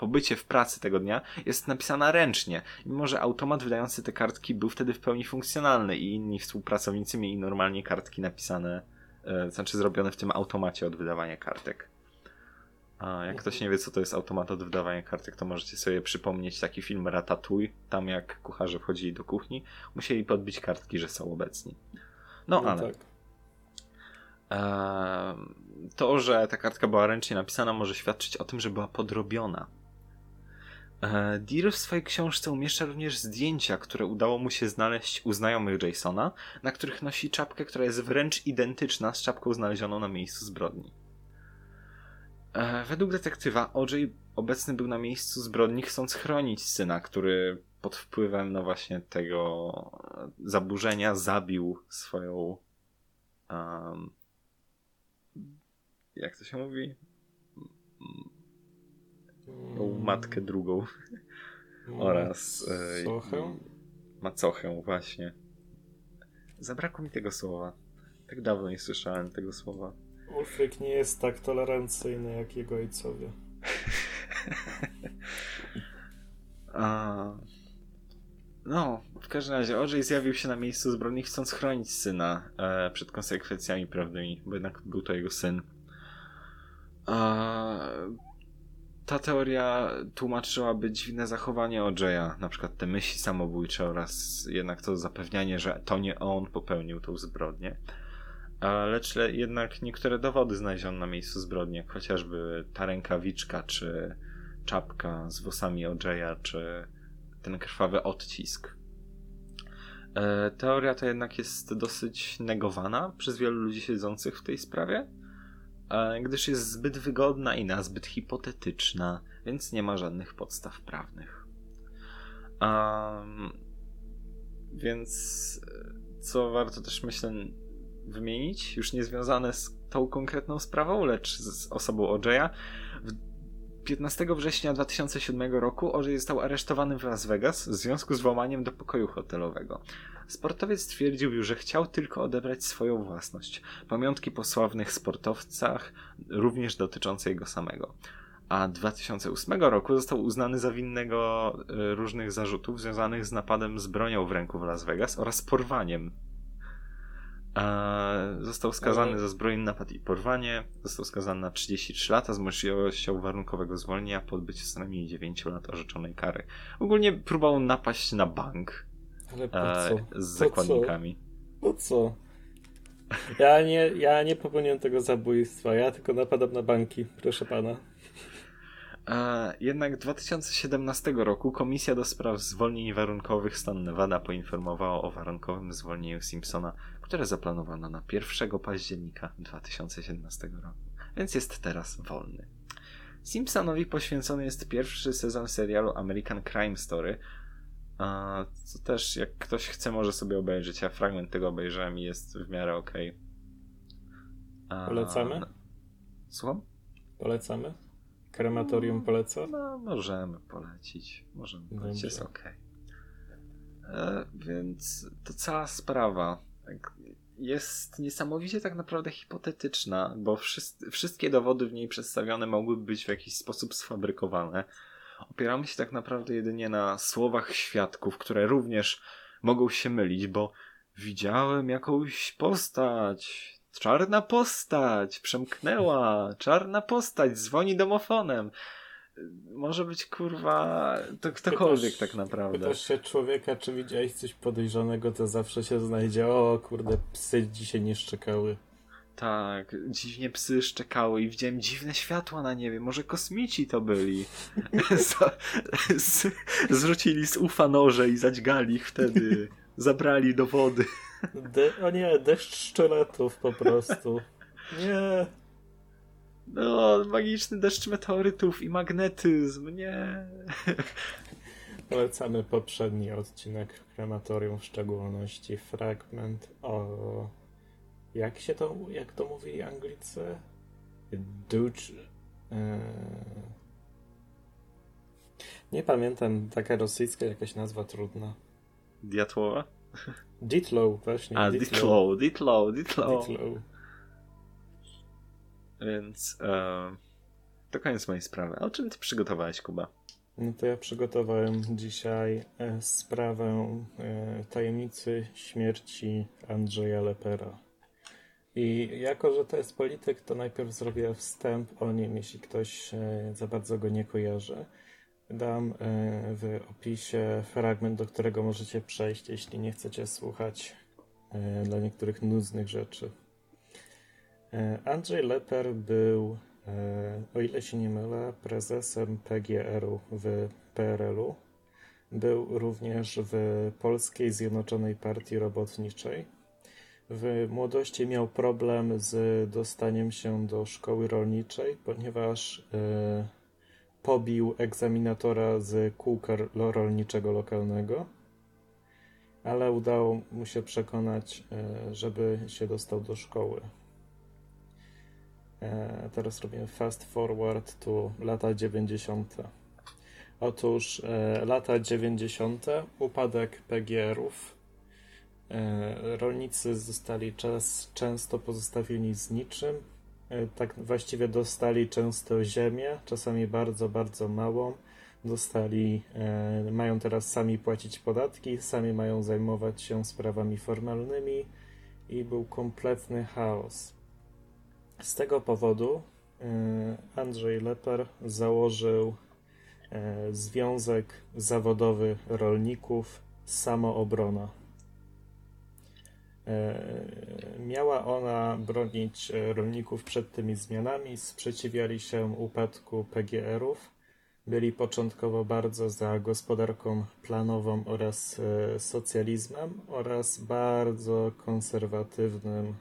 pobycie w pracy tego dnia jest napisana ręcznie, mimo że automat wydający te kartki był wtedy w pełni funkcjonalny i inni współpracownicy mieli normalnie kartki napisane, e, znaczy zrobione w tym automacie od wydawania kartek. A jak ktoś nie wie, co to jest automat od wydawania kartek, to możecie sobie przypomnieć taki film Ratatouille, tam jak kucharze wchodzili do kuchni, musieli podbić kartki, że są obecni. No, ale tak. To, że ta kartka była ręcznie napisana, może świadczyć o tym, że była podrobiona. E, Deer w swojej książce umieszcza również zdjęcia, które udało mu się znaleźć u znajomych Jasona, na których nosi czapkę, która jest wręcz identyczna z czapką znalezioną na miejscu zbrodni. E, Według detektywa OJ obecny był na miejscu zbrodni, chcąc chronić syna, który pod wpływem no właśnie tego e, zaburzenia zabił swoją um, jak to się mówi? Tą matkę drugą oraz e, Sochę? macochę właśnie. Zabrakło mi tego słowa. Tak dawno nie słyszałem tego słowa. Ulfryk nie jest tak tolerancyjny jak jego ojcowie. <laughs> A... No, w każdym razie OJ zjawił się na miejscu zbrodni chcąc chronić syna e, przed konsekwencjami prawnymi, bo jednak był to jego syn. A... Ta teoria tłumaczyłaby dziwne zachowanie OJ'a, na przykład te myśli samobójcze oraz jednak to zapewnianie, że to nie on popełnił tą zbrodnię. Lecz le- jednak niektóre dowody znaleziono na miejscu zbrodni, jak chociażby ta rękawiczka, czy czapka z włosami OJ'a, czy ten krwawy odcisk. E, Teoria ta jednak jest dosyć negowana przez wielu ludzi siedzących w tej sprawie, e, gdyż jest zbyt wygodna i nazbyt hipotetyczna, więc nie ma żadnych podstaw prawnych. Um, więc e, co warto też myślę wymienić, już nie związane z tą konkretną sprawą, lecz z osobą OJ'a, 15 września 2007 roku OJ został aresztowany w Las Vegas w związku z włamaniem do pokoju hotelowego. Sportowiec twierdził, że chciał tylko odebrać swoją własność, pamiątki po sławnych sportowcach, również dotyczące jego samego. A 2008 roku został uznany za winnego e, różnych zarzutów związanych z napadem z bronią w ręku w Las Vegas oraz porwaniem Został skazany Ale- za zbrojny napad i porwanie. Został skazany na 33 lata z możliwością warunkowego zwolnienia po odbyciu co najmniej 9 lat orzeczonej kary. Ogólnie próbował napaść na bank Ale po e, co? z Po co? zakładnikami. Po co? Ja nie, ja nie popełniłem tego zabójstwa, ja tylko napadam na banki, proszę pana. Jednak 2017 roku Komisja do Spraw Zwolnień Warunkowych stan Nevada poinformowała o warunkowym zwolnieniu Simpsona, które zaplanowano na 1 października 2017 roku, więc jest teraz wolny. Simpsonowi poświęcony jest pierwszy sezon serialu American Crime Story, co też jak ktoś chce może sobie obejrzeć, ja fragment tego obejrzałem i jest w miarę okej. Okay. Polecamy? Słucham? Polecamy? Krematorium poleca? No, możemy polecić. Możemy polecić, jest ok. E, więc to cała sprawa jest niesamowicie tak naprawdę hipotetyczna, bo wszyscy, wszystkie dowody w niej przedstawione mogłyby być w jakiś sposób sfabrykowane. Opieramy się tak naprawdę jedynie na słowach świadków, które również mogą się mylić, bo widziałem jakąś postać, Czarna postać przemknęła, czarna postać dzwoni domofonem. Może być kurwa to ktokolwiek pytasz, tak naprawdę. Pytasz się człowieka, czy widziałeś coś podejrzanego, to zawsze się znajdzie. O kurde, psy dzisiaj nie szczekały. Tak, dziwnie psy szczekały i widziałem dziwne światła na niebie. Może kosmici to byli. <laughs> Zrzucili z ufa noże i zadźgali ich wtedy. Zabrali do wody. De o nie, deszcz szczeletów po prostu. Nie. No, magiczny deszcz meteorytów i magnetyzm, nie. Polecamy poprzedni odcinek Krematorium, w szczególności fragment o... Jak się to, jak to mówili Anglicy? Duch... E, nie pamiętam, taka rosyjska jakaś nazwa trudna. Diatłowa? Ditlow, właśnie. A, Ditlow, Ditlow, Ditlow. Więc e, to koniec mojej sprawy. A o czym ty przygotowałeś, Kuba? No to ja przygotowałem dzisiaj e, sprawę e, tajemnicy śmierci Andrzeja Lepera. I jako, że to jest polityk, to najpierw zrobię wstęp o nim, jeśli ktoś e, za bardzo go nie kojarzy. Dam e, w opisie fragment, do którego możecie przejść, jeśli nie chcecie słuchać e, dla niektórych nudnych rzeczy. E, Andrzej Leper był, o ile się nie mylę, prezesem PGR-u w PRL-u. Był również w Polskiej Zjednoczonej Partii Robotniczej. W młodości miał problem z dostaniem się do szkoły rolniczej, ponieważ pobił egzaminatora z kółka rolniczego lokalnego, ale udało mu się przekonać, e, żeby się dostał do szkoły. E, teraz robimy fast forward to lata 90. Otóż e, lata 90. upadek PGR-ów. Rolnicy zostali czas, często pozostawieni z niczym tak właściwie dostali często ziemię, czasami bardzo, bardzo małą. Dostali, e, mają teraz sami płacić podatki, sami mają zajmować się sprawami formalnymi i był kompletny chaos. Z tego powodu e, Andrzej Leper założył Związek Zawodowy Rolników Samoobrona. E, miała ona bronić e, rolników przed tymi zmianami, sprzeciwiali się upadku PGR-ów. Byli początkowo bardzo za gospodarką planową oraz e, socjalizmem oraz bardzo konserwatywnym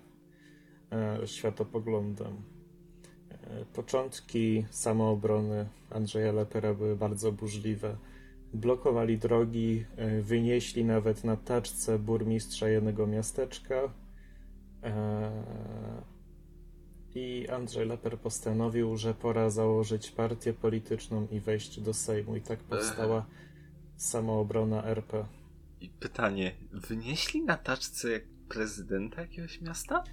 światopoglądem. Początki samoobrony Andrzeja Lepera były bardzo burzliwe blokowali drogi, e, wynieśli nawet na taczce burmistrza jednego miasteczka. E, I Andrzej Leper postanowił, że pora założyć partię polityczną i wejść do Sejmu. I tak powstała samoobrona RP. I pytanie, wynieśli na taczce prezydenta jakiegoś miasta?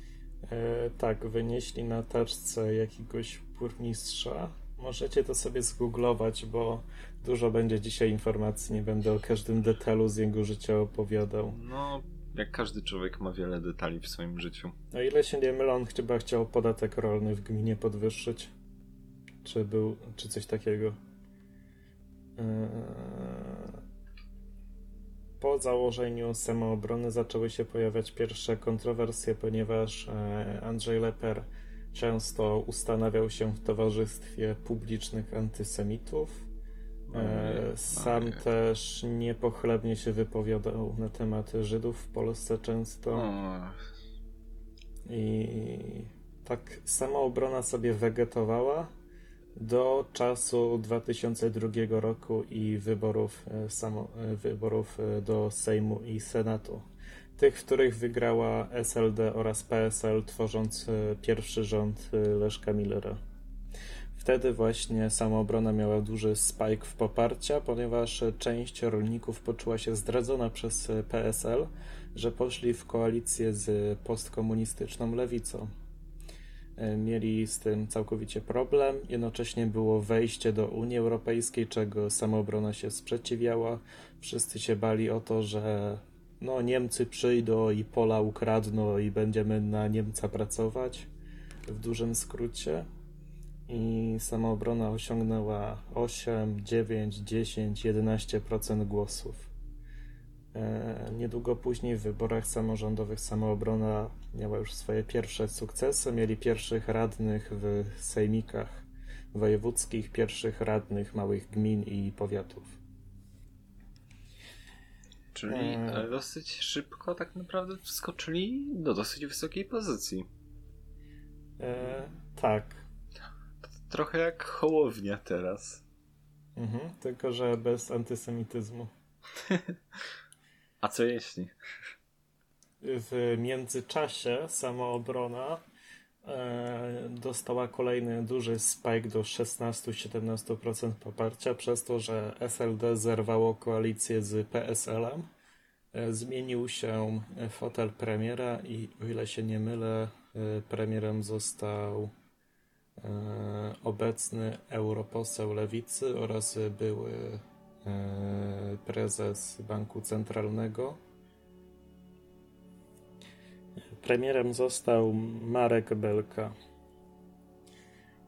E, tak, wynieśli na taczce jakiegoś burmistrza. Możecie to sobie zgooglować, bo Dużo będzie dzisiaj informacji, nie będę o każdym detalu z jego życia opowiadał. No, jak każdy człowiek ma wiele detali w swoim życiu. O ile się nie mylę, on chyba chciał podatek rolny w gminie podwyższyć. Czy był, czy coś takiego. Eee, po założeniu samoobrony zaczęły się pojawiać pierwsze kontrowersje, ponieważ e, Andrzej Leper często ustanawiał się w towarzystwie publicznych antysemitów. E, sam ojej. też niepochlebnie się wypowiadał na temat Żydów w Polsce często. I tak samoobrona sobie wegetowała do czasu 2002 roku i wyborów, e, samo, e, wyborów do Sejmu i Senatu. Tych, w których wygrała SLD oraz PSL, tworząc pierwszy rząd Leszka Millera. Wtedy właśnie samoobrona miała duży spike w poparcia, ponieważ część rolników poczuła się zdradzona przez PSL, że poszli w koalicję z postkomunistyczną lewicą. E, Mieli z tym całkowicie problem. Jednocześnie było wejście do Unii Europejskiej, czego samoobrona się sprzeciwiała. Wszyscy się bali o to, że no, Niemcy przyjdą i pola ukradną i będziemy na Niemca pracować. W dużym skrócie. I samoobrona osiągnęła 8, 9, 10, 11% głosów. E, Niedługo później w wyborach samorządowych samoobrona miała już swoje pierwsze sukcesy. Mieli pierwszych radnych w sejmikach wojewódzkich, pierwszych radnych małych gmin i powiatów. czyli Mm. e, dosyć szybko tak naprawdę wskoczyli do dosyć wysokiej pozycji. E, tak, Trochę jak Hołownia teraz. mhm. tylko że bez antysemityzmu. <laughs> A co jeśli? W międzyczasie samoobrona e, dostała kolejny duży spike do 16-17% poparcia przez to, że SLD zerwało koalicję z PSL-em. E, zmienił się fotel premiera i o ile się nie mylę, e, premierem został obecny europoseł lewicy oraz były e, prezes Banku Centralnego. Premierem został Marek Belka.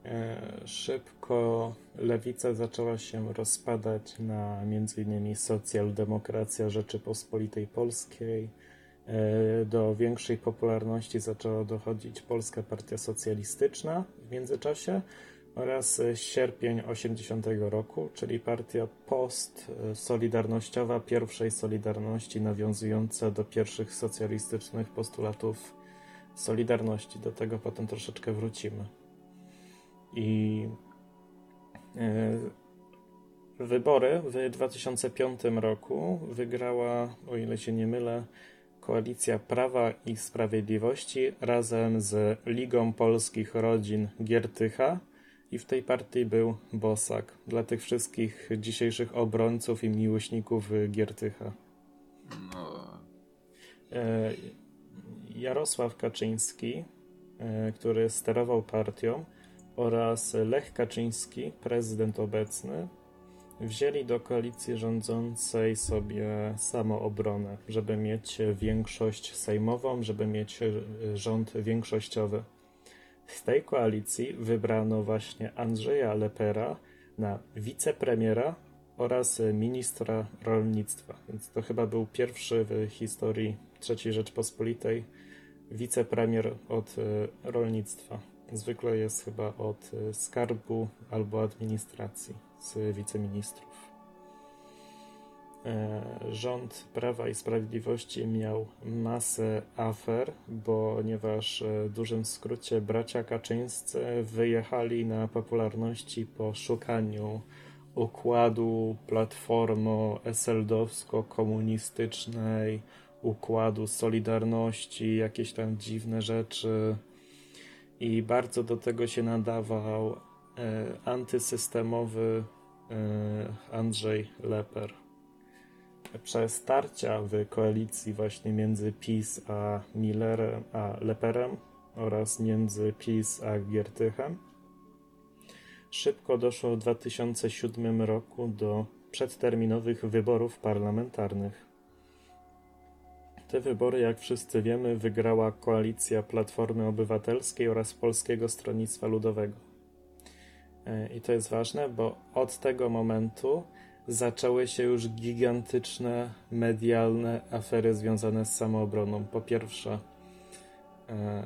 E, Szybko lewica zaczęła się rozpadać na m.in. socjaldemokracja Rzeczypospolitej Polskiej. E, Do większej popularności zaczęła dochodzić Polska Partia Socjalistyczna w międzyczasie oraz e, sierpień 80 roku, czyli partia post-solidarnościowa pierwszej Solidarności nawiązująca do pierwszych socjalistycznych postulatów Solidarności. Do tego potem troszeczkę wrócimy. I e, wybory w 2005 roku wygrała, o ile się nie mylę, Koalicja Prawa i Sprawiedliwości razem z Ligą Polskich Rodzin Giertycha i w tej partii był Bosak. Dla tych wszystkich dzisiejszych obrońców i miłośników Giertycha. No, E, Jarosław Kaczyński, e, który sterował partią, oraz Lech Kaczyński, prezydent obecny, wzięli do koalicji rządzącej sobie samoobronę, żeby mieć większość sejmową, żeby mieć rząd większościowy. Z tej koalicji wybrano właśnie Andrzeja Lepera na wicepremiera oraz ministra rolnictwa. Więc to chyba był pierwszy w historii III Rzeczpospolitej wicepremier od e, rolnictwa. Zwykle jest chyba od e, skarbu albo administracji z wiceministrów. E, Rząd Prawa i Sprawiedliwości miał masę afer, ponieważ e, w dużym skrócie bracia Kaczyńscy wyjechali na popularności po szukaniu układu platformo SLD-owsko-komunistycznej, układu Solidarności, jakieś tam dziwne rzeczy. I bardzo do tego się nadawał antysystemowy e, Andrzej Leper. Przez starcia w koalicji właśnie między PiS a Millerem, a Leperem oraz między PiS a Giertychem szybko doszło w 2007 roku do przedterminowych wyborów parlamentarnych. Te wybory, jak wszyscy wiemy, wygrała koalicja Platformy Obywatelskiej oraz Polskiego Stronnictwa Ludowego. E, I to jest ważne, bo od tego momentu zaczęły się już gigantyczne medialne afery związane z samoobroną. Po pierwsze, e,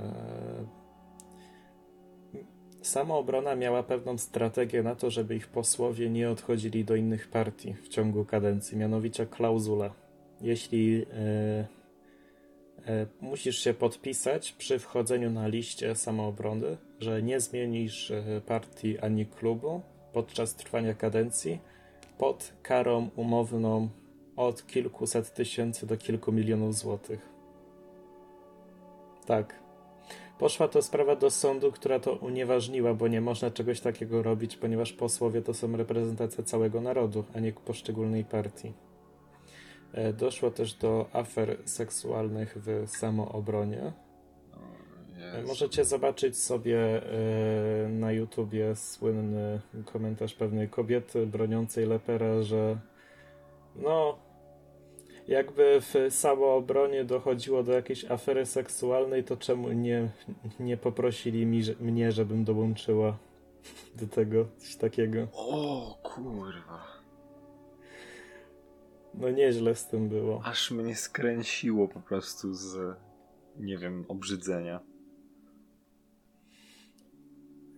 Samoobrona miała pewną strategię na to, żeby ich posłowie nie odchodzili do innych partii w ciągu kadencji, mianowicie klauzulę. Jeśli e, musisz się podpisać przy wchodzeniu na liście samoobrony, że nie zmienisz e, partii ani klubu podczas trwania kadencji pod karą umowną od kilkuset tysięcy do kilku milionów złotych. Tak. Poszła to sprawa do sądu, która to unieważniła, bo nie można czegoś takiego robić, ponieważ posłowie to są reprezentacja całego narodu, a nie poszczególnej partii. E, doszło też do afer seksualnych w samoobronie. E, możecie zobaczyć sobie e, na YouTubie słynny komentarz pewnej kobiety broniącej Lepera, że no, jakby w samoobronie dochodziło do jakiejś afery seksualnej, to czemu nie, nie poprosili mi, że, mnie, żebym dołączyła <laughs> do tego, coś takiego. O kurwa. No nieźle z tym było. Aż mnie skręciło po prostu z, nie wiem, obrzydzenia.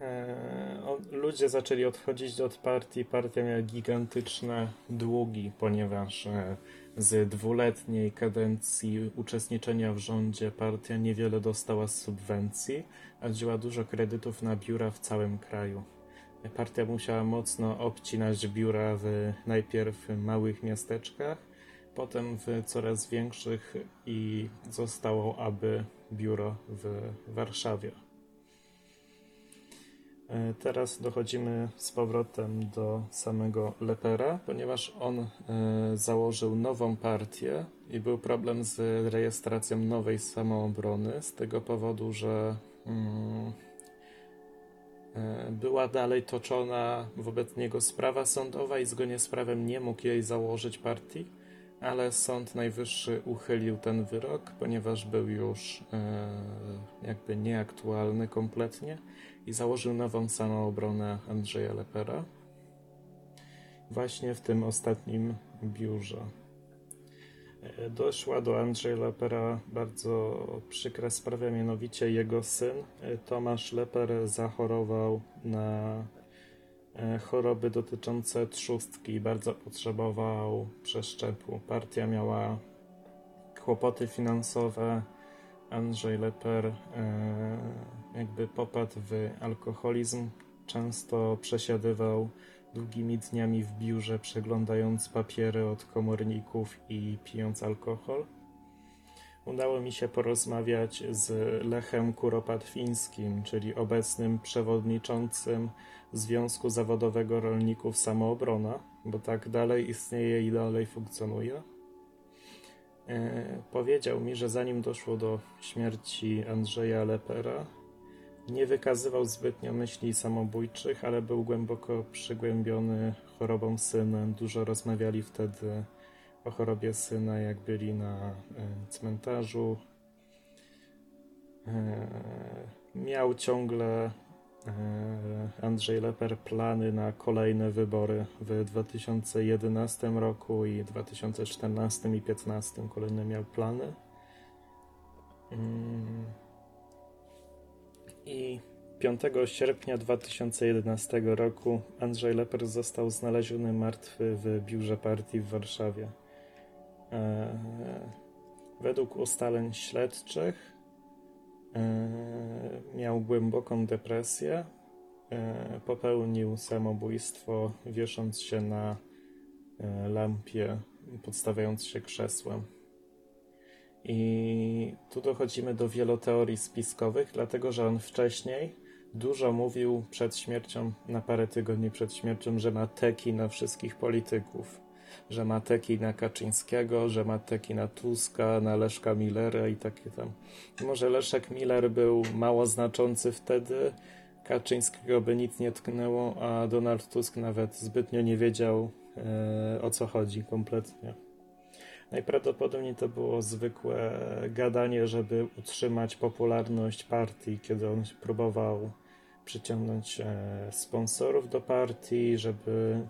Eee, ludzie zaczęli odchodzić od partii. Partia miała gigantyczne długi, ponieważ e, z dwuletniej kadencji uczestniczenia w rządzie partia niewiele dostała z subwencji, a wzięła dużo kredytów na biura w całym kraju. Partia musiała mocno obcinać biura w najpierw małych miasteczkach, potem w coraz większych i zostało aby biuro w Warszawie. E, teraz dochodzimy z powrotem do samego Lepera, ponieważ on e, założył nową partię i był problem z rejestracją nowej samoobrony z tego powodu, że mm, e, była dalej toczona wobec niego sprawa sądowa i zgodnie z prawem nie mógł jej założyć partii, ale Sąd Najwyższy uchylił ten wyrok, ponieważ był już jakby nieaktualny kompletnie i założył nową samoobronę Andrzeja Lepera właśnie w tym ostatnim biurze. E, doszła do Andrzeja Lepera bardzo przykra sprawa, mianowicie jego syn e, Tomasz Leper zachorował na e, choroby dotyczące trzustki i bardzo potrzebował przeszczepu. Partia miała kłopoty finansowe, Andrzej Leper jakby popadł w alkoholizm. Często przesiadywał długimi dniami w biurze, przeglądając papiery od komorników i pijąc alkohol. Udało mi się porozmawiać z Lechem Kuropatwińskim, czyli obecnym przewodniczącym Związku Zawodowego Rolników Samoobrona, bo tak dalej istnieje i dalej funkcjonuje. E, powiedział mi, że zanim doszło do śmierci Andrzeja Lepera, nie wykazywał zbytnio myśli samobójczych, ale był głęboko przygłębiony chorobą syna. Dużo rozmawiali wtedy o chorobie syna, jak byli na e, cmentarzu. E, miał ciągle E, Andrzej Leper plany na kolejne wybory w 2011 roku i 2014 i 2015 kolejne miał plany. I 5 sierpnia 2011 roku Andrzej Leper został znaleziony martwy w biurze partii w Warszawie. E, według ustaleń śledczych E, miał głęboką depresję, e, popełnił samobójstwo, wiesząc się na lampie, podstawiając się krzesłem. I tu dochodzimy do wielu teorii spiskowych, dlatego że on wcześniej dużo mówił przed śmiercią, na parę tygodni przed śmiercią, że ma teki na wszystkich polityków że ma teki na Kaczyńskiego, że ma teki na Tuska, na Leszka Millera i takie tam. Może Leszek Miller był mało znaczący wtedy, Kaczyńskiego by nic nie tknęło, a Donald Tusk nawet zbytnio nie wiedział e, o co chodzi kompletnie. Najprawdopodobniej to było zwykłe gadanie, żeby utrzymać popularność partii, kiedy on próbował przyciągnąć e, sponsorów do partii, żeby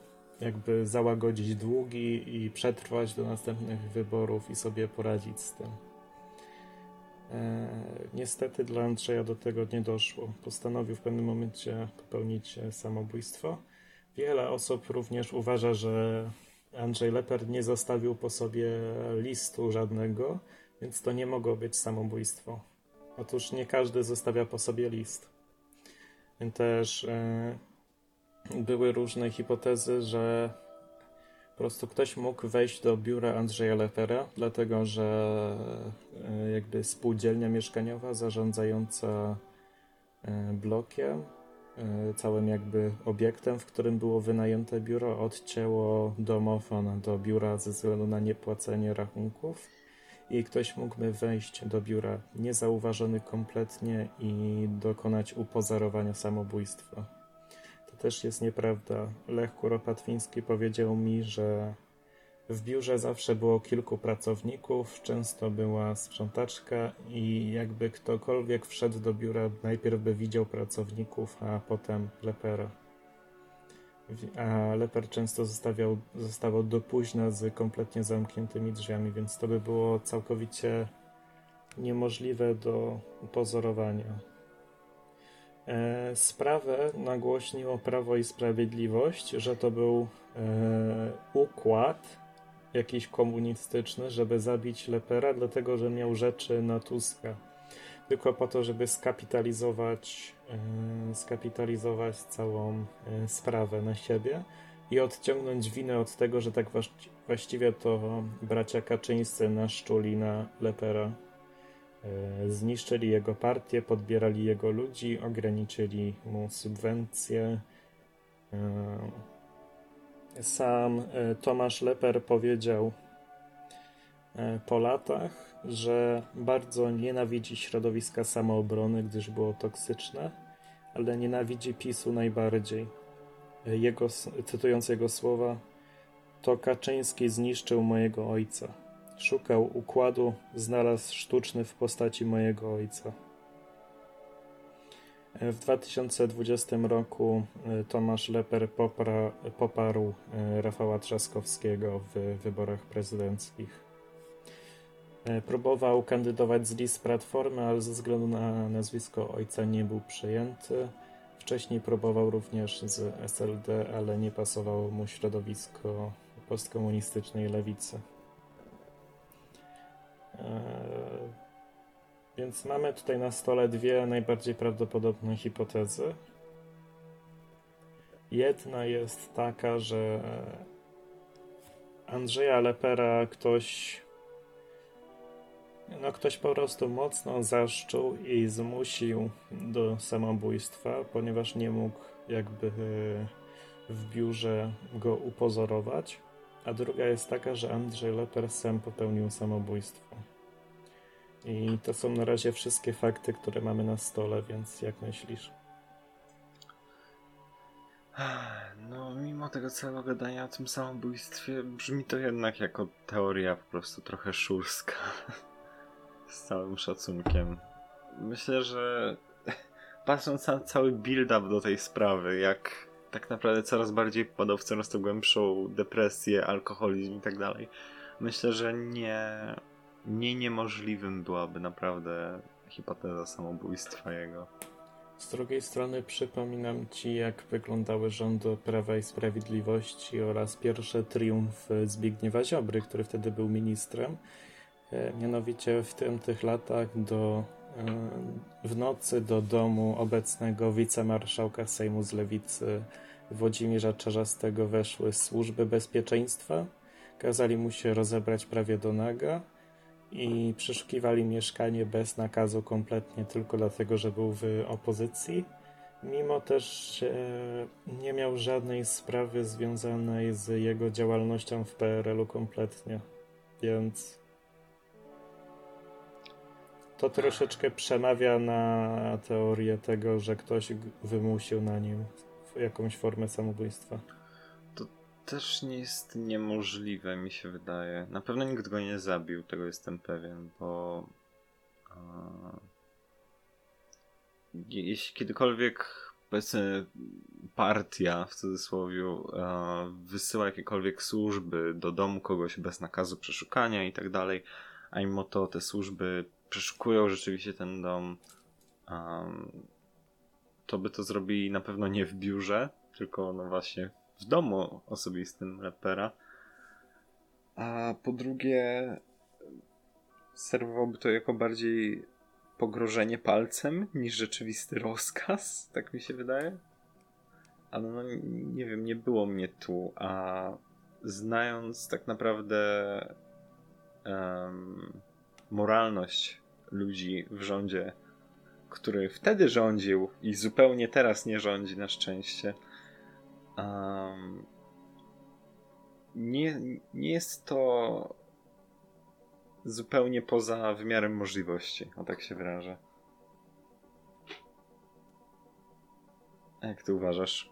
jakby załagodzić długi i przetrwać do następnych wyborów i sobie poradzić z tym. E, niestety dla Andrzeja do tego nie doszło. Postanowił w pewnym momencie popełnić e, samobójstwo. Wiele osób również uważa, że Andrzej Leper nie zostawił po sobie listu żadnego, więc to nie mogło być samobójstwo. Otóż nie każdy zostawia po sobie list. Też e, były różne hipotezy, że po prostu ktoś mógł wejść do biura Andrzeja Lepera, dlatego że e, jakby spółdzielnia mieszkaniowa zarządzająca e, blokiem, całym jakby obiektem, w którym było wynajęte biuro, odcięło domofon do biura ze względu na niepłacenie rachunków i ktoś mógłby wejść do biura niezauważony kompletnie i dokonać upozorowania samobójstwa. To też jest nieprawda. Lech Kuropatwiński powiedział mi, że w biurze zawsze było kilku pracowników, często była sprzątaczka i jakby ktokolwiek wszedł do biura, najpierw by widział pracowników, a potem lepera. A leper często zostawiał, zostawał do późna z kompletnie zamkniętymi drzwiami, więc to by było całkowicie niemożliwe do pozorowania. E, sprawę nagłośniło Prawo i Sprawiedliwość, że to był e, układ jakiś komunistyczny, żeby zabić Lepera, dlatego że miał rzeczy na Tuska. Tylko po to, żeby skapitalizować, e, skapitalizować całą sprawę na siebie i odciągnąć winę od tego, że tak właściwie to bracia Kaczyńscy naszczuli na Lepera. E, zniszczyli jego partię, podbierali jego ludzi, ograniczyli mu subwencje. E, sam e, Tomasz Leper powiedział po latach, że bardzo nienawidzi środowiska samoobrony, gdyż było toksyczne, ale nienawidzi PiSu najbardziej. Jego, cytując jego słowa, to Kaczyński zniszczył mojego ojca. Szukał układu, znalazł sztuczny w postaci mojego ojca. W 2020 roku e, Tomasz Leper popra, poparł e, Rafała Trzaskowskiego w wyborach prezydenckich. E, próbował kandydować z list Platformy, ale ze względu na nazwisko ojca nie był przyjęty. Wcześniej próbował również z SLD, ale nie pasowało mu środowisko postkomunistycznej lewicy. E, więc mamy tutaj na stole dwie najbardziej prawdopodobne hipotezy. Jedna jest taka, że Andrzeja Lepera ktoś no ktoś po prostu mocno zaszczuł i zmusił do samobójstwa, ponieważ nie mógł jakby w biurze go upozorować a druga jest taka, że Andrzej Leper sam popełnił samobójstwo. I to są na razie wszystkie fakty, które mamy na stole, więc jak myślisz? No, mimo tego całego gadania o tym samobójstwie, brzmi to jednak jako teoria po prostu trochę szurska. <laughs> Z całym szacunkiem. Myślę, że <laughs> patrząc na cały build-up do tej sprawy, jak tak naprawdę coraz bardziej wpadał w coraz to głębszą depresję, alkoholizm i tak dalej. Myślę, że nie, nie niemożliwym byłaby naprawdę hipoteza samobójstwa jego. Z drugiej strony przypominam Ci, jak wyglądały rządy Prawa i Sprawiedliwości oraz pierwsze triumf Zbigniewa Ziobry, który wtedy był ministrem. E, mianowicie w tym tych latach do, e, w nocy do domu obecnego wicemarszałka Sejmu z Lewicy Włodzimierza Czarzastego weszły służby bezpieczeństwa, kazali mu się rozebrać prawie do naga i przeszukiwali mieszkanie bez nakazu kompletnie tylko dlatego, że był w opozycji. Mimo też e, nie miał żadnej sprawy związanej z jego działalnością w PRL-u kompletnie. Więc to troszeczkę przemawia na teorię tego, że ktoś wymusił na nim jakąś formę samobójstwa. Też nie jest niemożliwe, mi się wydaje. Na pewno nikt go nie zabił, tego jestem pewien, bo jeśli kiedykolwiek powiedzmy partia w cudzysłowie wysyła jakiekolwiek służby do domu kogoś bez nakazu przeszukania i tak dalej, a mimo to te służby przeszukują rzeczywiście ten dom, um, to by to zrobili na pewno nie w biurze, tylko no właśnie w domu osobistym Lepera. A po drugie, serwowałoby to jako bardziej pogrożenie palcem niż rzeczywisty rozkaz, tak mi się wydaje. Ale no nie wiem, nie było mnie tu, a znając tak naprawdę um, moralność ludzi w rządzie, który wtedy rządził i zupełnie teraz nie rządzi na szczęście, um, nie, nie jest to zupełnie poza wymiarem możliwości, o tak się wyrażę. A jak ty uważasz?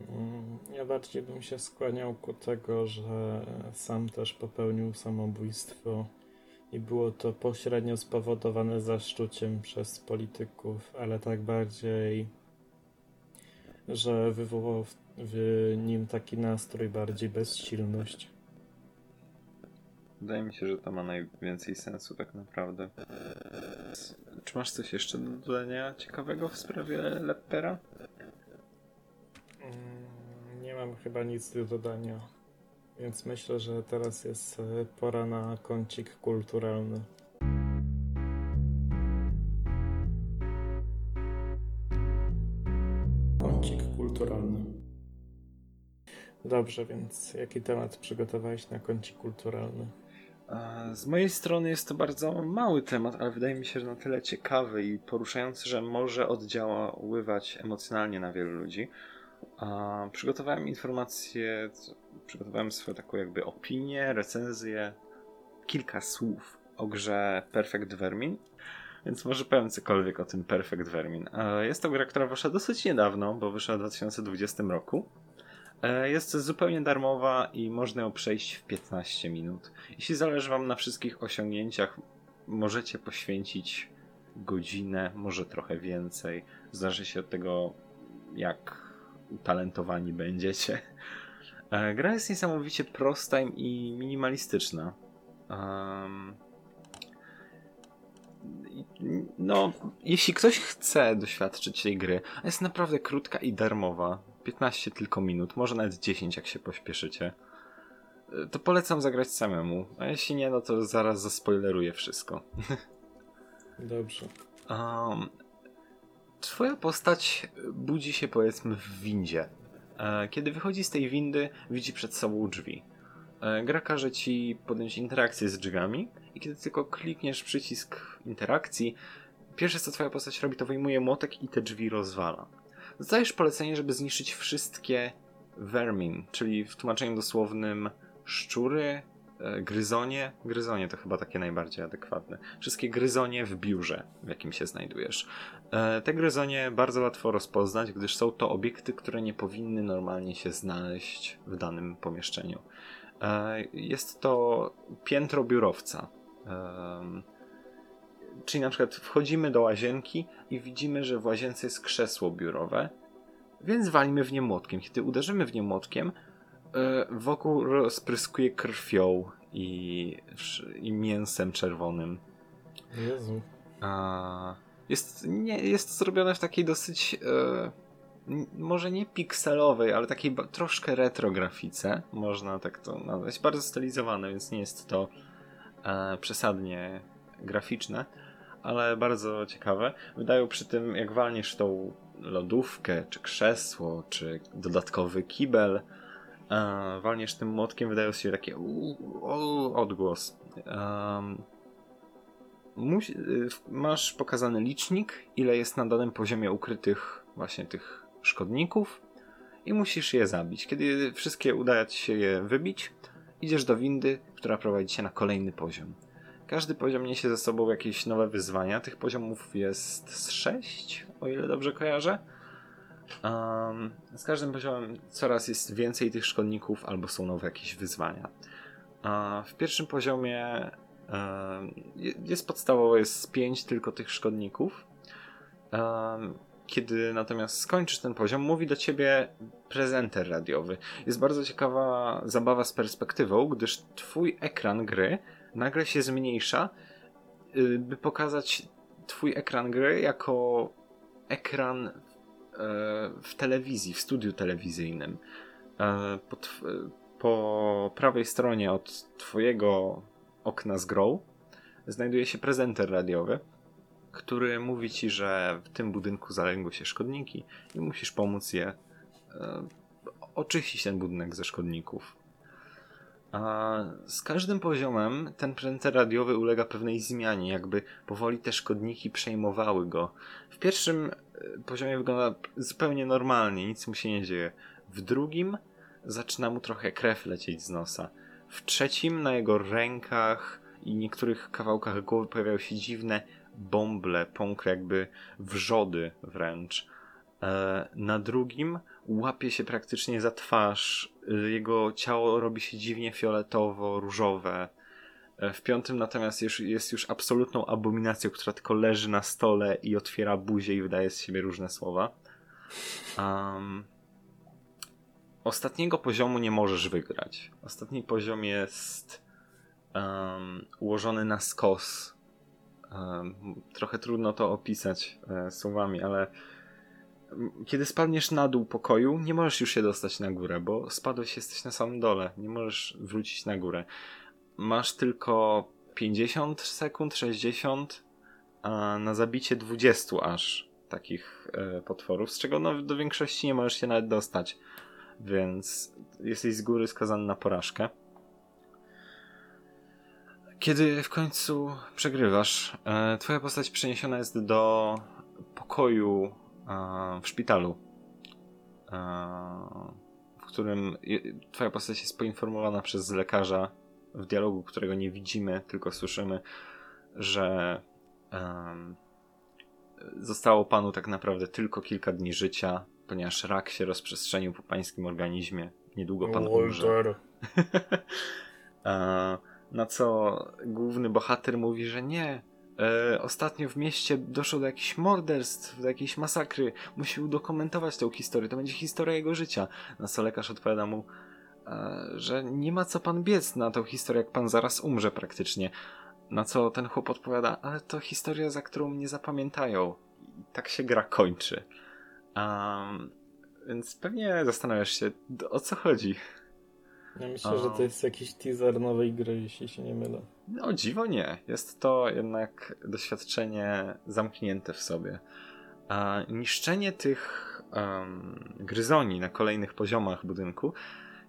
Mm, ja bardziej bym się skłaniał ku tego, że sam też popełnił samobójstwo i było to pośrednio spowodowane zaszczuciem przez polityków, ale tak bardziej, że wywołał w nim taki nastrój bardziej bezsilność. Wydaje mi się, że to ma najwięcej sensu tak naprawdę. Czy masz coś jeszcze do dodania ciekawego w sprawie Lepera? Mm, nie mam chyba nic do dodania, więc myślę, że teraz jest e, pora na kącik kulturalny. Dobrze, więc jaki temat przygotowałeś na kącik kulturalny? Z mojej strony jest to bardzo mały temat, ale wydaje mi się, że na tyle ciekawy i poruszający, że może oddziaływać emocjonalnie na wielu ludzi. Przygotowałem informacje, przygotowałem swoją taką jakby opinię, recenzję, kilka słów o grze Perfect Vermin, więc może powiem cokolwiek o tym Perfect Vermin. Jest to gra, która wyszła dosyć niedawno, bo wyszła w 2020 roku. E, jest zupełnie darmowa i można ją przejść w 15 minut. Jeśli zależy Wam na wszystkich osiągnięciach, możecie poświęcić godzinę, może trochę więcej. Zależy się od tego, jak utalentowani będziecie. E, gra jest niesamowicie prosta i minimalistyczna. Um, no, jeśli ktoś chce doświadczyć tej gry, jest naprawdę krótka i darmowa, 15 tylko minut, może nawet 10 jak się pośpieszycie, to polecam zagrać samemu. A jeśli nie, no to zaraz zaspoileruję wszystko. <laughs> Dobrze. Um, twoja postać budzi się powiedzmy w windzie. E, kiedy wychodzi z tej windy, widzi przed sobą drzwi. E, gra każe ci podjąć interakcję z drzwiami i kiedy tylko klikniesz przycisk interakcji, pierwsze co twoja postać robi to wyjmuje młotek i te drzwi rozwala. Dostajesz polecenie, żeby zniszczyć wszystkie vermin, czyli w tłumaczeniu dosłownym szczury, e, gryzonie. Gryzonie to chyba takie najbardziej adekwatne. Wszystkie gryzonie w biurze, w jakim się znajdujesz. E, te gryzonie bardzo łatwo rozpoznać, gdyż są to obiekty, które nie powinny normalnie się znaleźć w danym pomieszczeniu. E, jest to piętro biurowca. Czyli na przykład wchodzimy do łazienki i widzimy, że w łazience jest krzesło biurowe, więc walimy w nie młotkiem. Kiedy uderzymy w nie młotkiem, e, wokół rozpryskuje krwią i, i mięsem czerwonym. Jezu. Jest, nie, jest zrobione w takiej dosyć e, może nie pikselowej, ale takiej troszkę retro grafice. Można tak to nazwać. Bardzo stylizowane, więc nie jest to e, przesadnie graficzne ale bardzo ciekawe. Wydają przy tym, jak walniesz tą lodówkę, czy krzesło, czy dodatkowy kibel, e, walniesz tym młotkiem, wydają się taki odgłos. Um, masz pokazany licznik, ile jest na danym poziomie ukrytych właśnie tych szkodników i musisz je zabić. Kiedy wszystkie uda ci się je wybić, idziesz do windy, która prowadzi cię na kolejny poziom. Każdy poziom niesie ze sobą jakieś nowe wyzwania. Tych poziomów jest 6, o ile dobrze kojarzę. Um, z każdym poziomem coraz jest więcej tych szkodników, albo są nowe jakieś wyzwania. Uh, w pierwszym poziomie uh, jest podstawowo jest 5 tylko tych szkodników. Um, kiedy natomiast skończysz ten poziom, mówi do ciebie prezenter radiowy. Jest bardzo ciekawa zabawa z perspektywą, gdyż twój ekran gry nagle się zmniejsza, y, by pokazać twój ekran gry jako ekran e, w telewizji, w studiu telewizyjnym. E, po, tw- po prawej stronie od twojego okna z grą znajduje się prezenter radiowy, który mówi ci, że w tym budynku zaległy się szkodniki i musisz pomóc je e, oczyścić ten budynek ze szkodników. A z każdym poziomem ten prezenter radiowy ulega pewnej zmianie, jakby powoli te szkodniki przejmowały go. W pierwszym e, poziomie wygląda zupełnie normalnie, nic mu się nie dzieje. W drugim zaczyna mu trochę krew lecieć z nosa. W trzecim na jego rękach i niektórych kawałkach głowy pojawiają się dziwne bąble, pąkre jakby wrzody wręcz. E, Na drugim łapie się praktycznie za twarz. E, Jego ciało robi się dziwnie fioletowo-różowe. E, W piątym natomiast jest już absolutną abominacją, która tylko leży na stole i otwiera buzię i wydaje z siebie różne słowa. Um, ostatniego poziomu nie możesz wygrać. Ostatni poziom jest um, ułożony na skos. Um, trochę trudno to opisać e, słowami, ale kiedy spadniesz na dół pokoju, nie możesz już się dostać na górę, bo spadłeś, jesteś na samym dole. Nie możesz wrócić na górę. Masz tylko 50 sekund, 60 a na zabicie 20 aż takich e, potworów, z czego no, do większości nie możesz się nawet dostać. Więc jesteś z góry skazany na porażkę. Kiedy w końcu przegrywasz, e, twoja postać przeniesiona jest do pokoju w szpitalu, e, w którym twoja postać jest poinformowana przez lekarza w dialogu, którego nie widzimy, tylko słyszymy, że zostało panu tak naprawdę tylko kilka dni życia, ponieważ rak się rozprzestrzenił po pańskim organizmie. Niedługo pan umrze. <laughs> E, Na co główny bohater mówi, że nie. E, ostatnio w mieście doszło do jakichś morderstw, do jakiejś masakry. Musi udokumentować tę historię. To będzie historia jego życia. Na co lekarz odpowiada mu, e, że nie ma co pan biec na tą historię, jak pan zaraz umrze praktycznie. Na co ten chłop odpowiada, ale to historia, za którą mnie zapamiętają. I tak się gra kończy. Um, więc pewnie zastanawiasz się, o co chodzi. Ja myślę, że to jest jakiś teaser nowej gry, jeśli się nie mylę. No, dziwo nie. Jest to jednak doświadczenie zamknięte w sobie. A niszczenie tych um, gryzoni na kolejnych poziomach budynku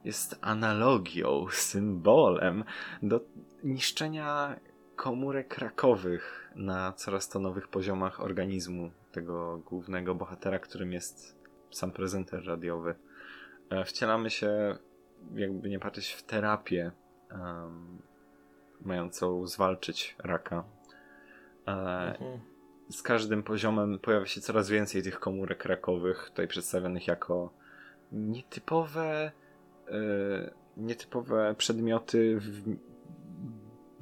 jest analogią, symbolem do niszczenia komórek rakowych na coraz to nowych poziomach organizmu tego głównego bohatera, którym jest sam prezenter radiowy. E, Wcielamy się, jakby nie patrzeć, w terapię em, mającą zwalczyć raka. E, Mhm. z każdym poziomem pojawia się coraz więcej tych komórek rakowych, tutaj przedstawionych jako nietypowe, e, nietypowe przedmioty w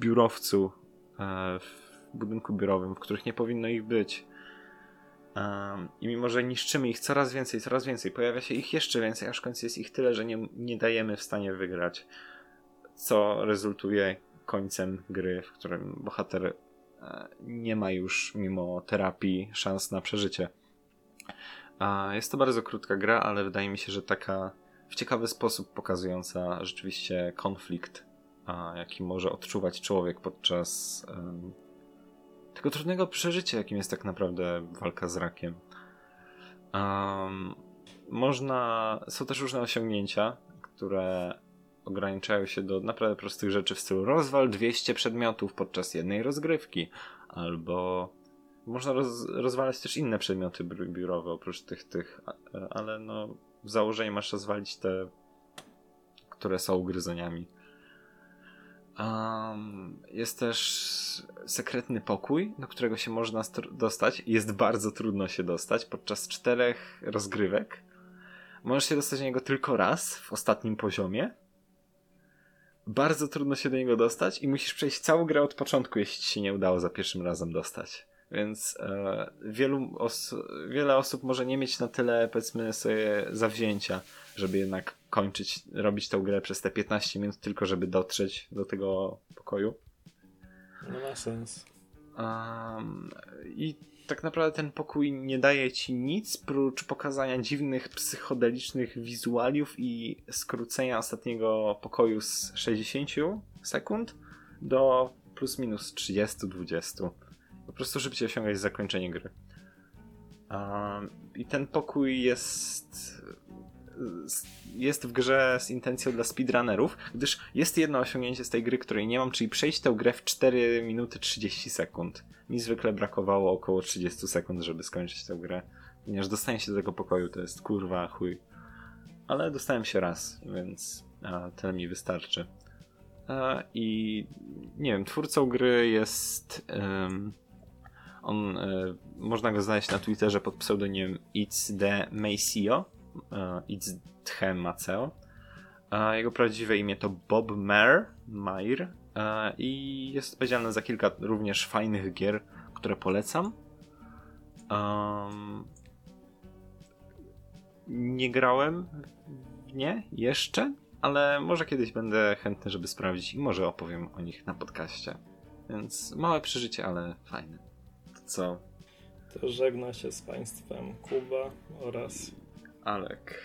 biurowcu, e, w budynku biurowym, w których nie powinno ich być. I mimo, że niszczymy ich coraz więcej, coraz więcej, pojawia się ich jeszcze więcej, aż w końcu jest ich tyle, że nie, nie dajemy w stanie wygrać. Co rezultuje końcem gry, w którym bohater e, nie ma już, mimo terapii, szans na przeżycie. Jest to bardzo krótka gra, ale wydaje mi się, że taka w ciekawy sposób pokazująca rzeczywiście konflikt, jaki może odczuwać człowiek podczas tego trudnego przeżycia, jakim jest tak naprawdę walka z rakiem. Um, można. Są też różne osiągnięcia, które ograniczają się do naprawdę prostych rzeczy w stylu rozwal 200 przedmiotów podczas jednej rozgrywki, albo można roz, rozwalać też inne przedmioty biur- biurowe oprócz tych, tych, ale no w założeniu masz rozwalić te, które są gryzoniami. Um, jest też sekretny pokój, do którego się można dostać. Jest bardzo trudno się dostać podczas czterech rozgrywek. Możesz się dostać do niego tylko raz w ostatnim poziomie. Bardzo trudno się do niego dostać i musisz przejść całą grę od początku, jeśli ci się nie udało za pierwszym razem dostać. Więc e, wielu os- wiele osób może nie mieć na tyle, powiedzmy sobie, zawzięcia, żeby jednak kończyć, robić tę grę przez te 15 minut, tylko żeby dotrzeć do tego pokoju. No ma sens. Um, I tak naprawdę ten pokój nie daje ci nic, prócz pokazania dziwnych psychodelicznych wizualiów i skrócenia ostatniego pokoju z 60 sekund do plus minus 30-20. Po prostu szybciej osiągać zakończenie gry. Um, I ten pokój jest jest w grze z intencją dla speedrunnerów, gdyż jest jedno osiągnięcie z tej gry, której nie mam, czyli przejść tę grę w 4 minuty 30 sekund. Mi zwykle brakowało około 30 sekund, żeby skończyć tę grę, ponieważ dostanie się do tego pokoju to jest kurwa chuj. Ale dostałem się raz, więc a, tyle mi wystarczy. A, I nie wiem, twórcą gry jest. On, y, można go znaleźć na Twitterze pod pseudonimem It's the Maceo. It's the Maceo. Jego prawdziwe imię to Bob Mayer, Mayer uh, i jest odpowiedzialny za kilka również fajnych gier, które polecam. Um, nie grałem nie jeszcze, ale może kiedyś będę chętny, żeby sprawdzić i może opowiem o nich na podcaście. Więc małe przeżycie, ale fajne. Co? To żegna się z Państwem Kuba oraz Alek.